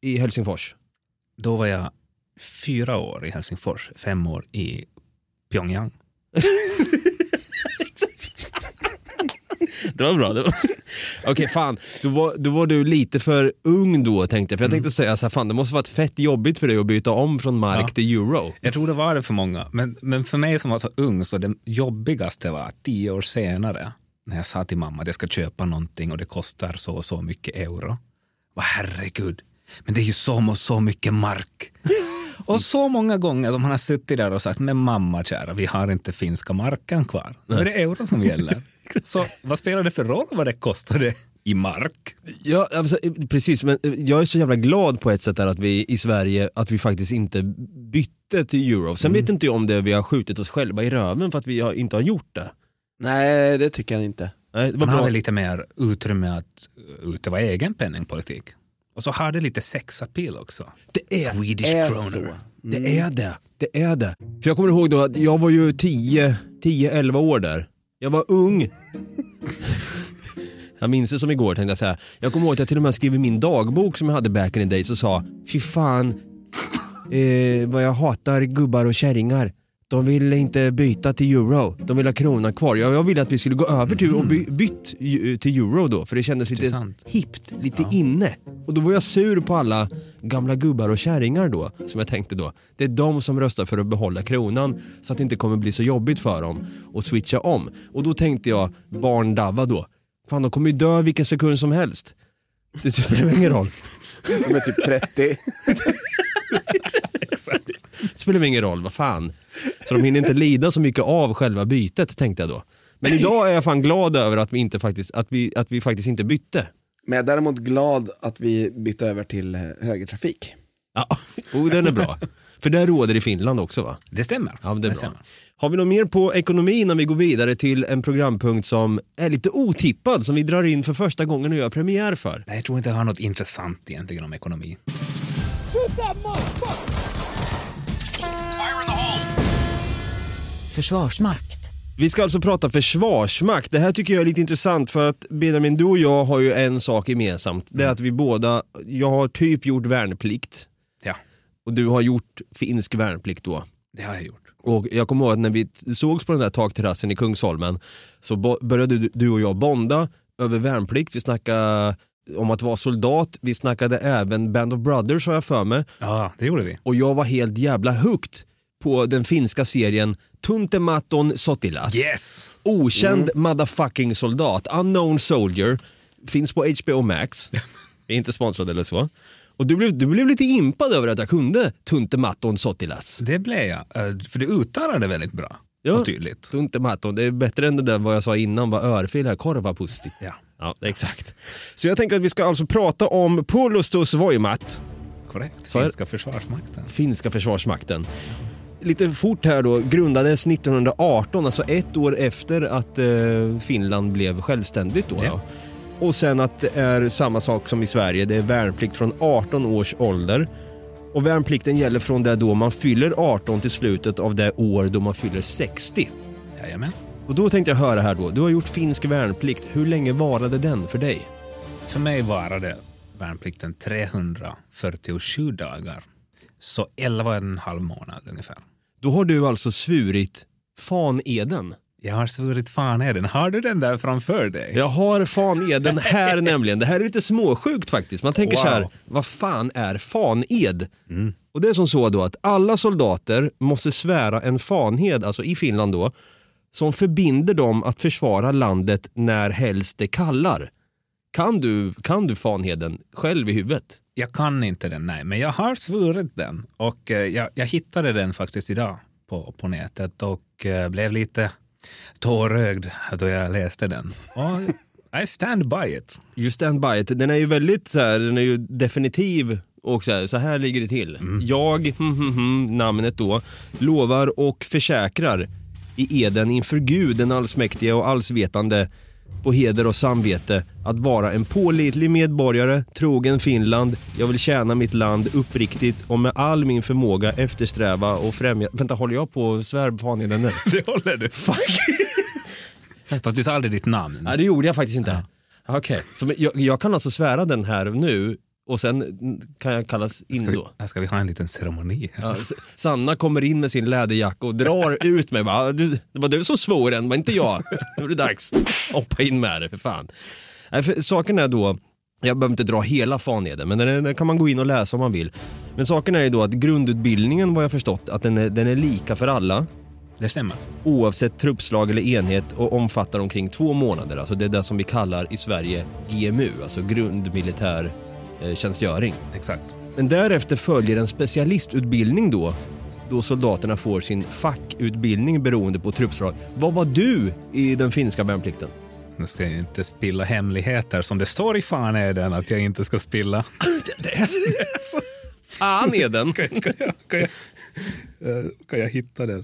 i Helsingfors? Då var jag fyra år i Helsingfors, fem år i Pyongyang. Det var bra. Det var... Okej, fan. Då var, då var du lite för ung då tänkte jag. För jag tänkte säga så här, fan det måste varit fett jobbigt för dig att byta om från mark Ja. till euro. Jag tror det var det för många, men, men för mig som var så ung så det jobbigaste var tio år senare när jag sa till mamma att jag ska köpa någonting och det kostar så och så mycket euro. Vad herregud, men det är ju så och så mycket mark. Och så många gånger som han har suttit där och sagt, men mamma kära, vi har inte finska marken kvar. Nu är det euro som gäller. Så vad spelar det för roll vad det kostade i mark? Ja, alltså, precis, men eh, jag är så jävla glad på ett sätt där att vi i Sverige, att vi faktiskt inte bytte till euro. Sen vet inte jag om det vi har skjutit oss själva i röven för att vi har, inte har gjort det. Nej, det tycker jag inte. Nej, det var Man bra. hade lite mer utrymme att utöva egen penningpolitik. Och så har det lite sexappeal också. Det är, Swedish är så. Det är det. Det är det. För jag kommer ihåg då att jag var ju 10-11 år där. Jag var ung. Jag minns det som igår tänkte jag säga. Jag kommer ihåg att jag till och med skrev i min dagbok som jag hade back in the days och sa Fy fan eh, vad jag hatar gubbar och kärringar. De vill inte byta till euro. De vill ha kronan kvar. Jag, jag ville att vi skulle gå över till och by, bytt ju- till euro då för det kändes lite Intressant. hippt, lite inne. Och då var jag sur på alla gamla gubbar och kärringar då, som jag tänkte då. Det är de som röstar för att behålla kronan så att det inte kommer bli så jobbigt för dem att switcha om. Och då tänkte jag, barn Dava då, fan de kommer ju dö vilken sekund som helst. Det spelar ingen roll. De är typ 30. Det spelar ingen roll, vad fan. Så de hinner inte lida så mycket av själva bytet tänkte jag då. Men idag är jag fan glad över att vi, inte faktiskt, att vi, att vi faktiskt inte bytte. Men jag är däremot glad att vi bytte över till högertrafik. Ja, oh, den är bra. För det råder i Finland också va? Det stämmer. Ja, det är Det bra. stämmer. Har vi något mer på ekonomi innan vi går vidare till en programpunkt som är lite otippad, som vi drar in för första gången och gör premiär för? Nej, jag tror inte jag har något intressant egentligen om ekonomi. Försvarsmakt. Vi ska alltså prata försvarsmakt. Det här tycker jag är lite intressant för att Benjamin, du och jag har ju en sak gemensamt. Det är att vi båda, jag har typ gjort värnplikt Ja, och du har gjort finsk värnplikt då. det har jag gjort. Och jag kommer ihåg att när vi sågs på den där takterrassen i Kungsholmen så började du, du och jag bonda över värnplikt. Vi snackade om att vara soldat, vi snackade även Band of Brothers har jag för mig. Ja, det gjorde vi. Och jag var helt jävla hooked på den finska serien Tuntematon Sotilas. Yes! Okänd motherfucking soldat, unknown soldier, finns på HBO Max. Vi är inte sponsrade eller så. Och du blev, du blev lite impad över att jag kunde Tuntematon Sotilas. Det blev jag. Eh, För du uttalade väldigt bra och tydligt. Tuntematon, det är bättre än det där vad jag sa innan, vad örfil här, korvapusti. Ja. Ja, exakt. Så jag tänker att vi ska alltså prata om Puolustus Voimat, Korrekt. Finska försvarsmakten. finska försvarsmakten. Lite fort här då, grundades 1918, alltså ett år efter att eh, Finland blev självständigt då. Ja. Och sen att det är samma sak som i Sverige, det är värnplikt från 18 års ålder. Och värnplikten gäller från det då man fyller 18 till slutet av det år då man fyller 60. Jajamän. Och då tänkte jag höra här då, du har gjort finsk värnplikt, hur länge varade den för dig? För mig varade värnplikten 347 dagar. Så 11 och en halv månad ungefär. Då har du alltså svurit faneden. Jag har svurit fan är den. Har du den där framför dig? Jag har faneden här nämligen. Det här är lite småsjukt faktiskt. Man tänker så här, Wow. vad fan är faned? Och det är som så då att alla soldater måste svära en fanhed, alltså i Finland då, som förbinder dem att försvara landet när helst det kallar. Kan du, kan du fanheden själv i huvudet? Jag kan inte den, nej. Men jag har svurit den. Och eh, jag, jag hittade den faktiskt idag på, på nätet och eh, blev lite tårögd då jag läste den. Och I stand by it. You stand by it. Den är ju väldigt så här, den är ju definitiv och så här, så här ligger det till. Jag, hm, hm, namnet då, lovar och försäkrar i eden inför Gud den allsmäktige och allsvetande på heder och samvete att vara en pålitlig medborgare, trogen Finland. Jag vill tjäna mitt land uppriktigt och med all min förmåga eftersträva och främja... Vänta, håller jag på och svär fan i den nu? Det håller du. Fuck! Fast du sa aldrig ditt namn. Nej, det gjorde jag faktiskt inte. Okej, så jag, jag kan alltså svära den här nu och sen kan jag kallas in Ska vi, då? ska vi ha en liten ceremoni? Ja, Sanna kommer in med sin läderjacka och drar ut mig. Bara, du, det var du som svor den, var inte jag. Nu är det dags. Hoppa in med det för fan. Nej, för saken är då, jag behöver inte dra hela faneden, men den, den kan man gå in och läsa om man vill. Men saken är ju då att grundutbildningen vad jag förstått, att den är, den är lika för alla. Det stämmer. Oavsett truppslag eller enhet och omfattar omkring två månader. Alltså det är det som vi kallar i Sverige GMU, alltså grundmilitär tjänstgöring. Exakt. Men därefter följer en specialistutbildning då, då soldaterna får sin fackutbildning beroende på truppslag. Vad var du i den finska värnplikten? Nu ska jag inte spilla hemligheter som det står i fan är den att jag inte ska spilla. Fan är den? kan, jag, kan, jag, eh, kan jag hitta det?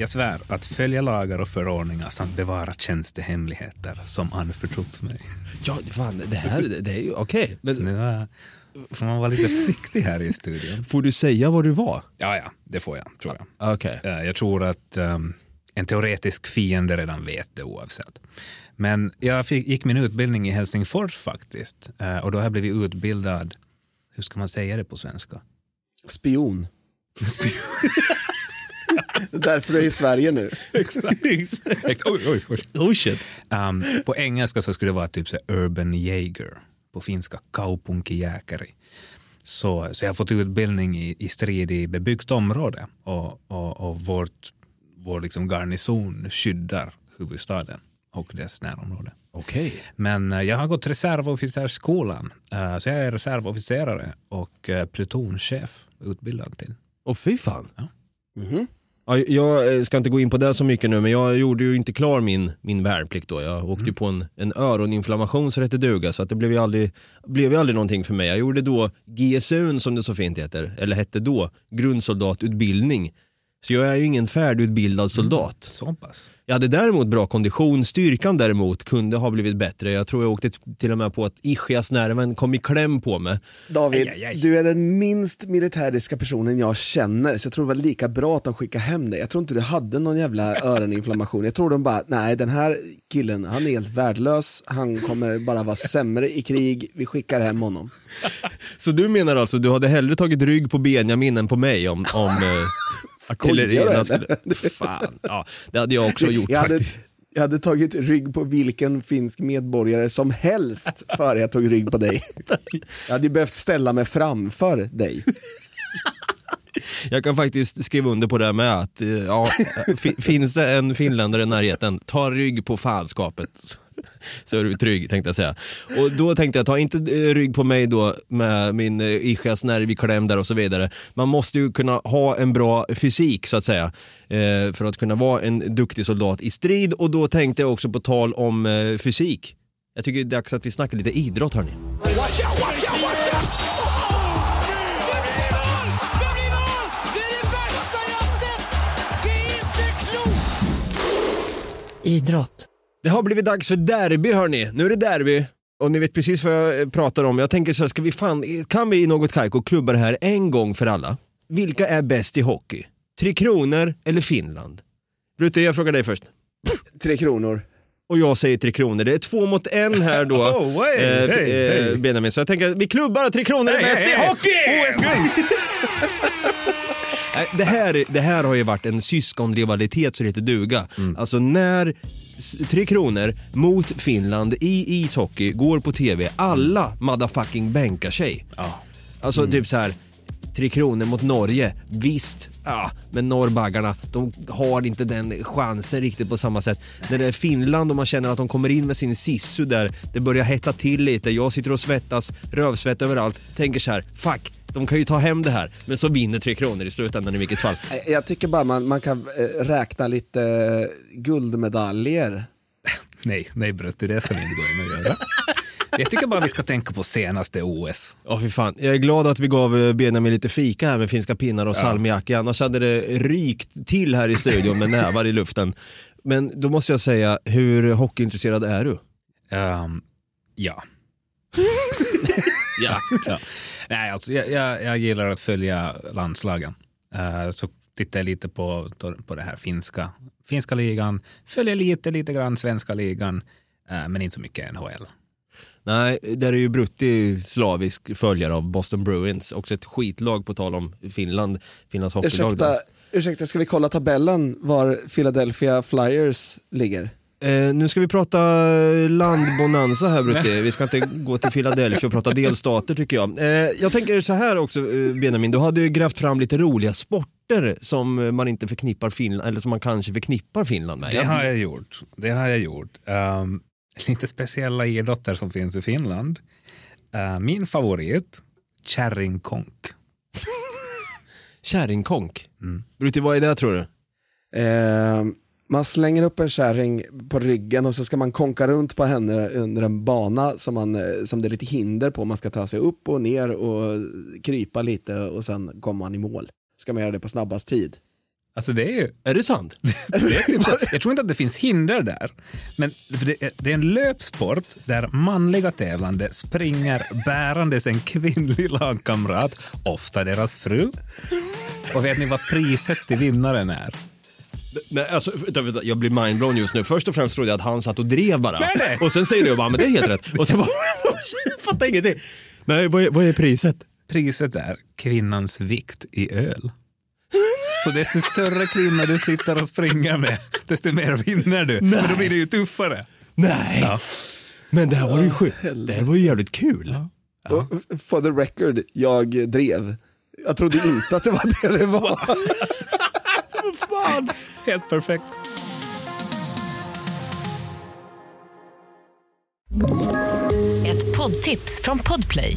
Jag svär att följa lagar och förordningar samt bevara tjänstehemligheter som anförtrotts mig. Ja, fan, det här det, är ju okej. Men nu är, får man vara lite försiktig här i studion. Får du säga vad du var? Ja, ja, det får jag, tror jag. Okej. Eh, Jag tror att ehm, en teoretisk fiende redan vet det oavsett. Men jag fick, gick min utbildning i Helsingfors faktiskt. Eh, och då har jag blivit utbildad, hur ska man säga det på svenska? Spion. Det är därför du är i Sverige nu. Exakt. Oj, oj, oj. Oh shit. Um, på engelska så skulle det vara typ så urban jäger. På finska kaupunkijäkari. Så, så jag har fått utbildning i, i strid i bebyggt område och, och, och vårt, vår liksom garnison skyddar huvudstaden och dess närområde. Okej. Men eh, jag har gått reservofficersskolan, eh, så jag är reservofficerare och eh, plutonchef utbildad till. Och fy fan. Ja. Ja, jag eh, ska inte gå in på det så mycket nu, men jag gjorde ju inte klar min, min värnplikt då. Jag åkte ju på en, en öroninflammation så det hette duga, så att det blev ju, aldrig, blev ju aldrig någonting för mig. Jag gjorde då GSUn som det så fint heter, eller hette då, grundsoldatutbildning. Så jag är ju ingen färdigutbildad soldat. Så pass. Jag hade däremot bra kondition, styrkan däremot kunde ha blivit bättre. Jag tror jag åkte till och med på att ischiasnerven kom i kläm på mig. David, Aj, aj, aj. du är den minst militäriska personen jag känner, så jag tror det var lika bra att de skickade hem dig. Jag tror inte du hade någon jävla öroninflammation. Jag tror de bara, nej den här killen, han är helt värdelös, han kommer bara vara sämre i krig, vi skickar hem honom. Så du menar alltså, du hade hellre tagit rygg på Benjamin än på mig om, om eh, artillerierna Skojar du, skulle... Fan, ja, det hade jag också gjort jag hade, faktiskt. jag hade tagit rygg på vilken finsk medborgare som helst före jag tog rygg på dig. Jag hade behövt ställa mig framför dig. Jag kan faktiskt skriva under på det med att, eh, ja, fi- finns det en finländare i närheten, ta rygg på fanskapet. Så, är du trygg tänkte jag säga. Och då tänkte jag, ta inte eh, rygg på mig då med min eh, ischiasnerv i kläm där och så vidare. Man måste ju kunna ha en bra fysik så att säga. Eh, för att kunna vara en duktig soldat i strid. Och då tänkte jag också på tal om fysik. Jag tycker det är dags att vi snackar lite idrott hörni. Idrott. Det har blivit dags för derby hörni. Nu är det derby. Och ni vet precis vad jag eh, pratar om. Jag tänker så här, ska vi fan, kan vi i något Kaiko klubba det här en gång för alla? Vilka är bäst i hockey? Tre Kronor eller Finland? Brutte, jag frågar dig först. Tre kronor. Och jag säger Tre Kronor. Det är två mot en här då. Oh, hey, eh, hey, eh, hey. Benjamin. Så jag tänker att vi klubbar Tre Kronor är bäst i hockey! Nej, Det här, det här har ju varit en syskonrivalitet så det heter duga. Alltså när Tre Kronor mot Finland i ishockey går på tv, alla motherfucking bänkar sig. Ja. Alltså typ så här. Tre Kronor mot Norge, visst, ja, men norrbaggarna, de har inte den chansen riktigt på samma sätt. När det är Finland och man känner att de kommer in med sin sissu där, det börjar hetta till lite, jag sitter och svettas, rövsvett överallt, tänker så här, fuck, de kan ju ta hem det här, men så vinner Tre Kronor i slutändan i vilket fall. Jag tycker bara man, man kan eh, räkna lite eh, guldmedaljer. Nej, nej Brutti, det ska vi inte gå in och göra. Jag tycker bara vi ska tänka på senaste OS. Ja, fy fan. Jag är glad att vi gav eh, Benjamin lite fika här med finska pinnar och salmiak. Annars hade det rykt till här i studion med nävar i luften. Men då måste jag säga, hur hockeyintresserad är du? Ehm, ja. Ja. ja. Nej, alltså, jag, jag, jag gillar att följa landslagen. Eh, så tittar jag lite på, på det här finska, finska ligan, följer lite, lite grann svenska ligan, eh, men inte så mycket NHL. Nej, där är ju Brutti slavisk följare av Boston Bruins. Också ett skitlag på tal om Finland, Finlands hockeylag. Ursäkta, ursäkta, ska vi kolla tabellen var Philadelphia Flyers ligger? Eh, nu ska vi prata landbonanza här Brutti. Vi ska inte gå till Philadelphia och prata delstater tycker jag. Eh, jag tänker så här också eh, Benjamin, du hade ju grävt fram lite roliga sporter som man inte förknippar Finland, eller som man kanske förknippar Finland med. Det har jag gjort. Det har jag gjort. Um, lite speciella idrotter som finns i Finland. Uh, min favorit, kärringkonk. Kärringkonk? Mm. Brutti, vad är det tror du? Eh, man slänger upp en kärring på ryggen och så ska man konka runt på henne under en bana som, man, eh, som det är lite hinder på. Man ska ta sig upp och ner och krypa lite och sen kommer man i mål. Ska man göra det på snabbast tid. Alltså det är ju... Är det sant? det är typ så, jag tror inte att det finns hinder där. Men det, är, det är en löpsport där manliga tävlande springer bärandes en kvinnlig lagkamrat, ofta deras fru. Och vet ni vad priset till vinnaren är? Nej, alltså, jag blir mindblown just nu. Först och främst trodde jag att han satt och drev bara. Nej, nej. Och sen säger du bara, men det är helt rätt. Och sen bara, jag fattar ingenting. Nej, vad är, vad är priset? Priset är kvinnans vikt i öl. Så desto större kvinna du sitter och springer med, desto mer vinner du. Men då blir det ju tuffare. Nej. Ja. Men det här var ju sjukt. Det här var ju jävligt kul. Och for the record, jag drev. Jag trodde inte att det var det det var. Fan, helt perfekt. Ett poddtips från Podplay.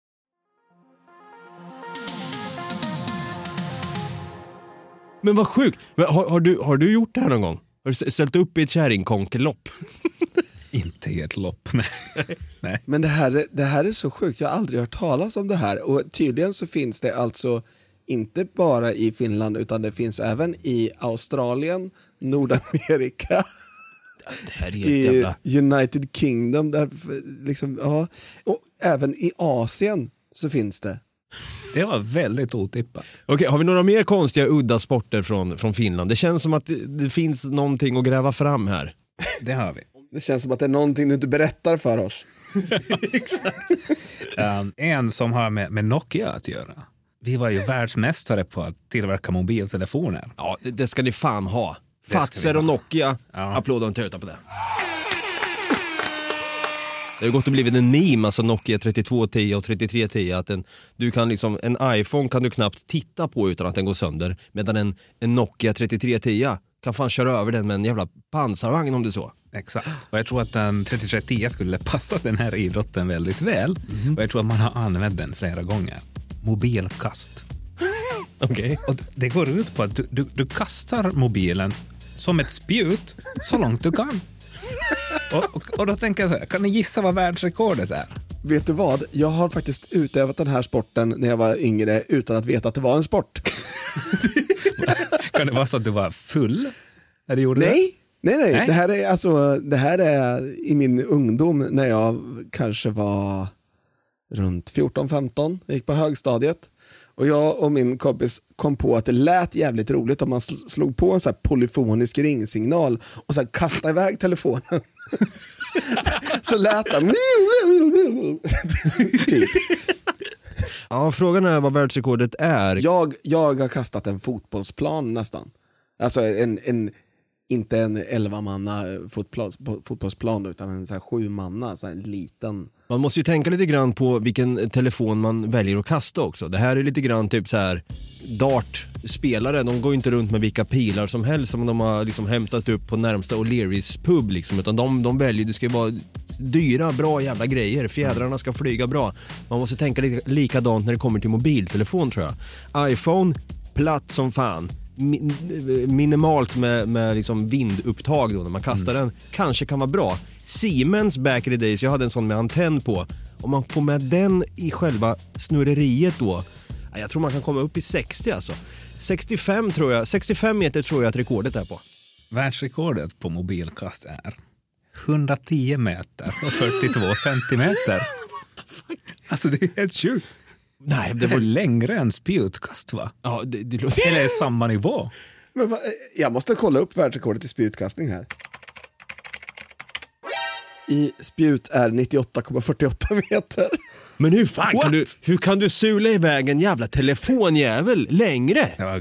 Men vad sjukt. Men har, har, du, har du gjort det här någon gång? Har du ställt upp i ett kärringkonkelopp? Inte i ett lopp, nej. nej. Men det här, är- det här är så sjukt, jag har aldrig hört talas om det här. Och tydligen så finns det alltså inte bara i Finland utan det finns även i Australien, Nordamerika, Det här är helt i jävla... United Kingdom, där, liksom, ja. och även i Asien så finns det. Det var väldigt otippat. Okej, har vi några mer konstiga udda sporter från, från Finland? Det känns som att det, det finns någonting att gräva fram här. Det har vi. Det känns som att det är någonting du inte berättar för oss. Um, en som har med, med Nokia att göra. Vi var ju världsmästare på att tillverka mobiltelefoner. Ja, det, det ska ni fan ha. Fatser och. Nokia. Ja. Applåd och en tuta på det. Det har gått och blivit en meme, alltså Nokia 3210 och 3310. Att en, du kan liksom, en iPhone kan du knappt titta på utan att den går sönder. Medan en, en Nokia 3310 kan fan köra över den med en jävla pansarvagn om du så. Exakt. Och jag tror att den 3310 skulle passa den här idrotten väldigt väl. Och jag tror att man har använt den flera gånger. Mobilkast. Okej. Och det går ut på att du, du, du kastar mobilen som ett spjut så långt du kan. Och, och, och då tänker jag så här, kan ni gissa vad världsrekordet är? Vet du vad? Jag har faktiskt utövat den här sporten när jag var yngre utan att veta att det var en sport. Kan det vara så att du var full när du gjorde det? Nej, nej, nej. Nej. Det, här är, alltså, det här är i min ungdom när jag kanske var runt 14-15, jag gick på högstadiet. Och jag och min kompis kom på att det lät jävligt roligt om man sl- slog på en så polyfonisk ringsignal och sen kastade iväg telefonen. så lät den. typ. Ja, frågan är vad världsrekordet är. jag, jag har kastat en fotbollsplan nästan. Alltså en, en inte en 11 manna eh, fotboll, fotbollsplan utan en så här sju manna, så här liten. Man måste ju tänka lite grann på vilken telefon man väljer att kasta också. Det här är lite grann typ så här dartspelare, de går ju inte runt med vilka pilar som helst som de har liksom hämtat upp på närmsta O'Learys pub liksom, utan de, de väljer, det ska ju vara dyra, bra jävla grejer. Fjädrarna ska flyga bra. Man måste tänka likadant när det kommer till mobiltelefon tror jag. iPhone, platt som fan. Mi- minimalt med, med liksom vindupptag då när man kastar den. Kanske kan vara bra. Siemens back in the days, jag hade en sån med antenn på Om man får med den i själva snurreriet då, ja, jag tror man kan komma upp i 60 alltså. 65 tror jag, 65 meter tror jag att rekordet är på. Världsrekordet på mobilkast är 110 meter och 42 centimeter. Alltså det är helt sjukt. Nej, Det är längre än spjutkast va? Ja, det, det låter... Eller samma nivå. Men va, jag måste kolla upp världsrekordet i spjutkastning här. I spjut är 98,48 meter. Men hur fan kan du, hur kan du sula iväg en jävla telefonjävel längre? Ja,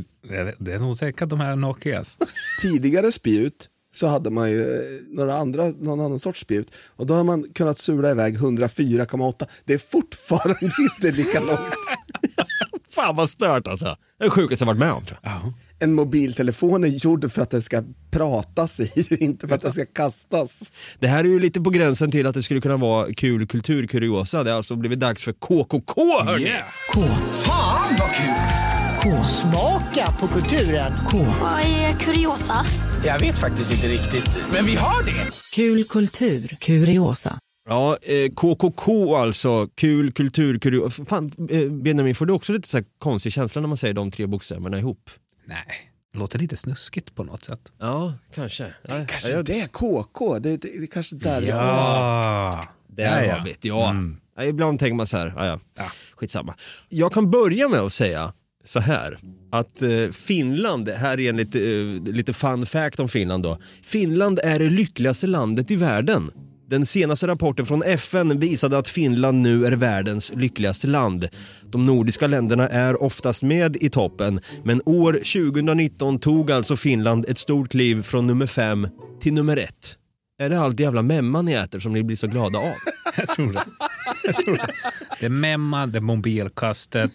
det är nog säkert de här Nokias. Tidigare spjut så hade man ju eh, några andra, någon annan sorts spjut och då har man kunnat sula iväg 104,8. Det är fortfarande inte lika långt. Fan vad stört alltså. Det är det sjukaste jag varit med om tror jag. En mobiltelefon är gjord för att den ska pratas i, inte för att den ska kastas. Det här är ju lite på gränsen till att det skulle kunna vara kul kulturkuriosa. Det har alltså blivit dags för KKK hörni! Yeah. K. Fan vad kul! K. Smaka på kulturen. K. Vad är kuriosa? Jag vet faktiskt inte riktigt, men vi har det. Kul kultur. Kuriosa. Ja, eh, KKK alltså, kul kulturkuriosa. Fan, eh, Benjamin, får du också lite så här konstig känsla när man säger de tre bokstäverna ihop? Nej, låter lite snuskigt på något sätt. Ja, kanske. Ja, Kanske jag- det är KK, det, det, det är kanske där Ja, Ja, ja. har vi det, ja. Mm. ja. Ibland tänker man så här, ja, ja. Ja. skitsamma. Jag kan börja med att säga så här, att eh, Finland, här är en lite, eh, lite fun fact om Finland då. Finland är det lyckligaste landet i världen. Den senaste rapporten från FN visade att Finland nu är världens lyckligaste land. De nordiska länderna är oftast med i toppen, men år 2019 tog alltså Finland ett stort kliv från nummer fem till nummer ett. Är det allt jävla memma ni äter som ni blir så glada av? Jag tror det. Jag tror det. Det är memma, det är mobilkastet,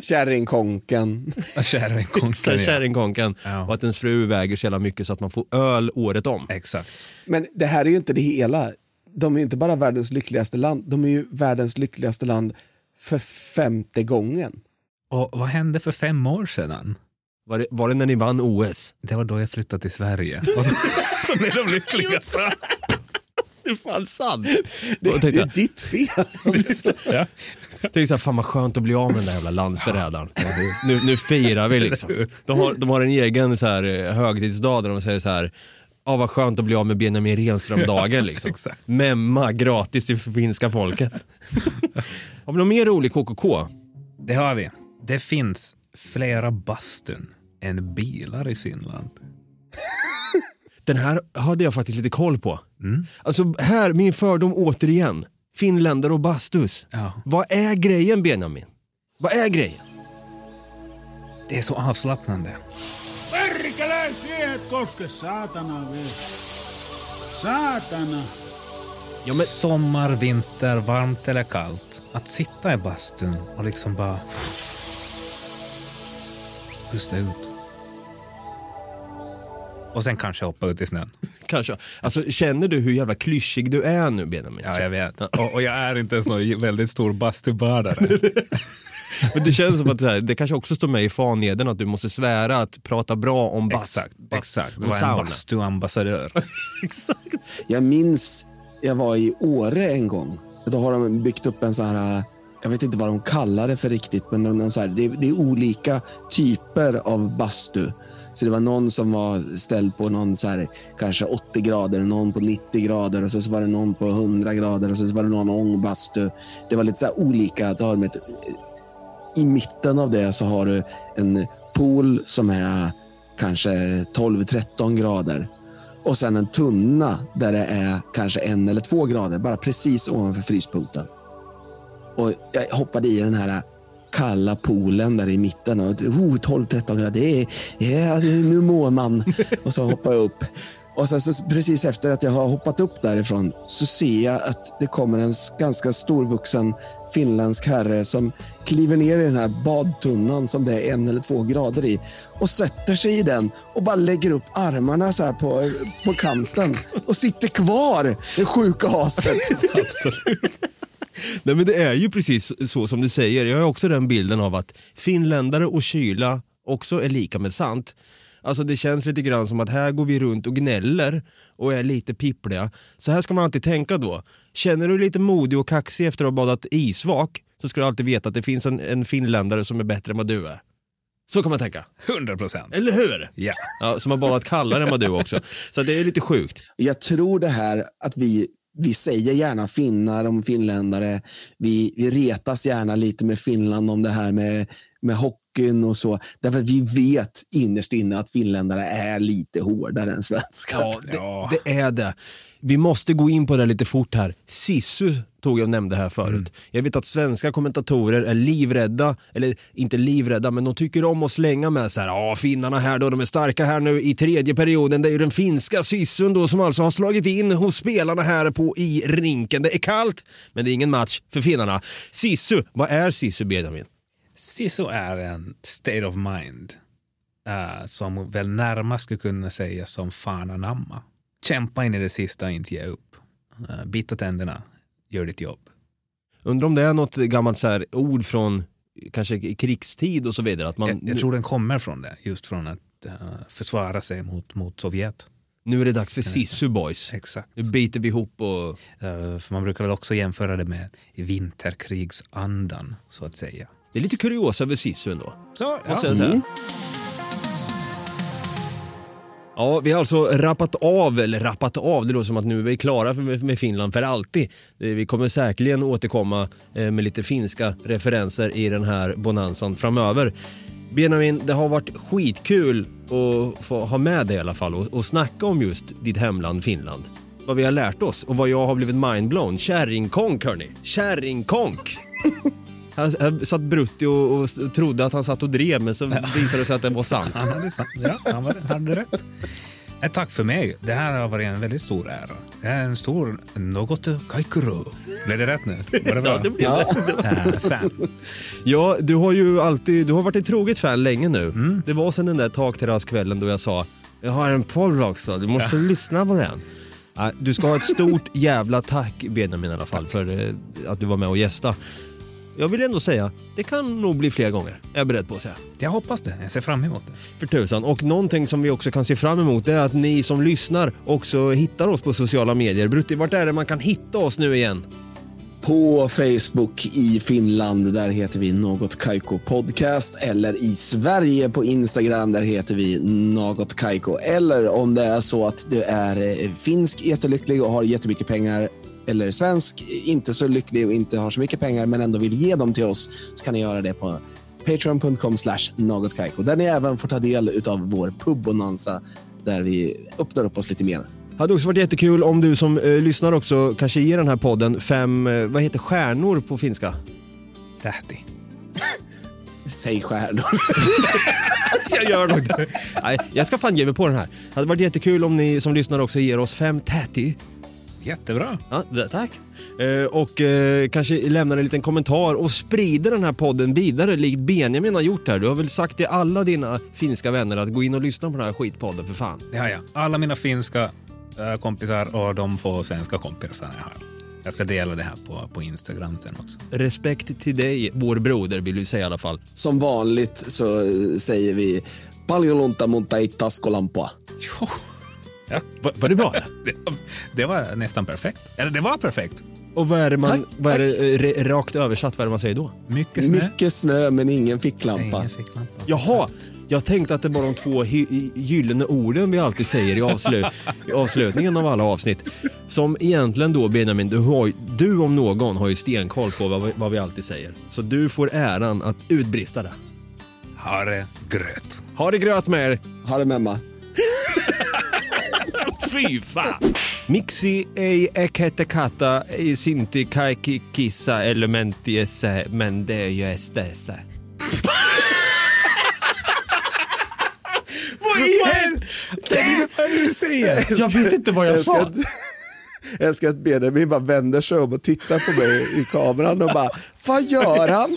Kärringkonken. kärringkonken. ja. Kärringkonken Ja. och att ens fru väger så jävla mycket så att man får öl året om. Exakt. Men det här är ju inte det hela. De är ju inte bara världens lyckligaste land, de är ju världens lyckligaste land för femte gången. Och vad hände för fem år sedan? Var det, var det när ni vann OS? Det var då jag flyttade till Sverige. Och så, så blev de lyckliga. Det är fan sant. Det, tänkte det är ditt fel. Ja. Tänkte såhär, fan vad skönt att bli av med den där jävla landsförrädaren. Nu, nu firar vi liksom. De har, de har en egen så här, eh, högtidsdag där de säger så här. Ja vad skönt att bli av med Benjamin Renström-dagen liksom. Exakt. Memma gratis till finska folket. har vi någon mer rolig KKK? Det har vi. Det finns flera bastun än bilar i Finland. Den här hade jag faktiskt lite koll på. Alltså här, min fördom återigen. Finländare och bastus. Ja. Vad är grejen Benjamin? Vad är grejen? Det är så avslappnande. Perkele, siihen et koske, saatana vielä. Saatana. Ja, men... Sommar, vinter, varmt eller kallt. Att sitta i bastun och liksom bara pusta ut. Och sen kanske hoppa ut i snön. Kanske. Alltså, känner du hur jävla klyschig du är nu Benjamin? Ja, jag vet. Och, och jag är inte en så väldigt stor bastubadare. Men det känns som att det, här, det kanske också står med i faneden att du måste svära att prata bra om bast. exakt, bast- exakt. om Det var en bastuambassadör. Jag minns, jag var i Åre en gång. Då har de byggt upp en så här, jag vet inte vad de kallar det för riktigt, men någon så här, det, det är olika typer av bastu. Så det var någon som var ställd på någon så här, kanske 80 grader, någon på 90 grader och så, så var det någon på 100 grader och så, så var det någon ångbastu. Det var lite så här olika. Så ett, I mitten av det så har du en pool som är kanske 12-13 grader. Och sen en tunna där det är kanske en eller två grader, bara precis ovanför fryspunkten. Och jag hoppade i den här kalla poolen där i mitten. Och, oh, 12-13 grader, det är, nu mår man. Och så hoppar jag upp. Och sen så precis efter att jag har hoppat upp därifrån så ser jag att det kommer en ganska storvuxen finländsk herre som kliver ner i den här badtunnan som det är en eller två grader i och sätter sig i den och bara lägger upp armarna så här på, på kanten och sitter kvar, det sjuka aset. Absolut. Nej men det är ju precis så som du säger. Jag har också den bilden av att finländare och kyla också är lika med sant. Alltså det känns lite grann som att här går vi runt och gnäller och är lite pippliga. Så här ska man alltid tänka då. Känner du dig lite modig och kaxig efter att ha badat isvak så ska du alltid veta att det finns en, en finländare som är bättre än vad du är. Så kan man tänka. 100 procent. Eller hur? Ja. Ja, som har badat kallare än vad du också. Så det är lite sjukt. Jag tror det här att vi, vi säger gärna finnar om finländare. Vi, vi retas gärna lite med Finland om det här med, med hockeyn och så. Därför att vi vet innerst inne att finländare är lite hårdare än svenskar. Ja, det, det är det. Vi måste gå in på det lite fort här. Sissu tog jag och nämnde här förut. Mm. Jag vet att svenska kommentatorer är livrädda, eller inte livrädda, men de tycker om att slänga med så här, ja finnarna här då, de är starka här nu i tredje perioden. Det är ju den finska Sissun då som alltså har slagit in hos spelarna här på i rinken. Det är kallt, men det är ingen match för finnarna. Sissu, vad är Sissu Benjamin? Sisu är en state of mind eh, som väl närmast skulle kunna sägas som fan anamma. Kämpa in i det sista och inte ge upp. Uh, bita tänderna, gör ditt jobb. Undrar om det är något gammalt så här ord från kanske krigstid och så vidare. Att man, Jag, jag tror den kommer från det, just från att eh, försvara sig mot, mot Sovjet. Nu är det dags för Sissu Boys. Exakt. Nu biter vi ihop och... Eh, för man brukar väl också jämföra det med vinterkrigsandan, så att säga. Det är lite kuriosa över Sissu ändå. Så, säga. Ja, vi har alltså rappat av, eller rappat av, det låter som att nu är vi klara med, Finland för alltid. Eh, vi kommer säkerligen återkomma eh, med lite finska referenser i den här bonanzan framöver. Benjamin, det har varit skitkul att få ha med dig i alla fall och, och snacka om just ditt hemland Finland. Vad vi har lärt oss och vad jag har blivit mindblown. Kärringkonk hörni, kärringkonk! Här, här satt Brutti och, och trodde att han satt och drev men så visade det sig att det var sant. Han hade, sant. Ja, han var, hade rätt. Eh, Tack för mig. Det här har varit en väldigt stor ära. Det är en stor något kaikuru. Blev det rätt nu? Var det bra? Ja, det blev det. Eh, fan. Ja, du har ju alltid, du har varit ett troget fan länge nu. Det var sen den där takterrasskvällen då jag sa jag har en podd också, du måste lyssna på den. Ja, Du ska ha ett stort jävla tack Benjamin i alla fall för eh, att du var med och gästa. Jag vill ändå säga, det kan nog bli fler gånger. Jag är beredd på att säga. Jag hoppas det. Jag ser fram emot det. För tusan. Och någonting som vi också kan se fram emot är att ni som lyssnar också hittar oss på sociala medier. Brutti, vart är det man kan hitta oss nu igen? På Facebook i Finland, där heter vi Något Kaiko Podcast. Eller i Sverige på Instagram, där heter vi Något Kaiko. Eller om det är så att du är eh, finsk, jättelycklig och har jättemycket pengar. Eller svensk, inte så lycklig och inte har så mycket pengar men ändå vill ge dem till oss. Så kan ni göra det på patreon.com slash någotkaiko. Där ni även får ta del av vår pubbonanza där vi öppnar upp oss lite mer. Hade också varit jättekul om du som eh, lyssnar också kanske ger den här podden fem, eh, vad heter stjärnor på finska? Tähti. Säg stjärnor. jag gör nog det. Nej, jag ska fan ge mig på den här. Det hade varit jättekul om ni som lyssnar också ger oss fem täti. Jättebra. Ja, det, tack. Eh, och eh, kanske lämnar en liten kommentar och sprider den här podden vidare likt Benjamin har gjort här. Du har väl sagt till alla dina finska vänner att gå in och lyssna på den här skitpodden för fan. Ja, ja. Alla mina finska eh, kompisar och de få svenska kompisar jag har. Jag ska dela det här på, på Instagram sen också. Respekt till dig, vår broder vill vi säga i alla fall. Som vanligt så eh, säger vi paljon lunta mutta ei taskulampua. Ja. Var, var det bra? Det, det var nästan perfekt. Eller det var perfekt. Och vad är det, man, Tack, vad är det eh, rakt översatt, vad är det man säger då? Mycket snö. Mycket snö men ingen ficklampa. Ingen ficklampa. Jaha, jag tänkte att det var de två gyllene orden vi alltid säger i, avslu- i avslutningen av alla avsnitt. Som egentligen då Benjamin, du, har, du om någon har ju stenkoll på vad vi, vad vi alltid säger. Så du får äran att utbrista det. Ha det gröt. Ha det gröt med er! Ha det memma. Fy fan! Miksi ei ekete kata ei sinti kaikki kissa elementiessä, men det är ju estessä. Vad i helvete? Vad är det du säger? Jag vet inte vad jag sa. Jag älskar att Benjamin bara vänder sig om och tittar på mig i kameran och bara, vad gör han?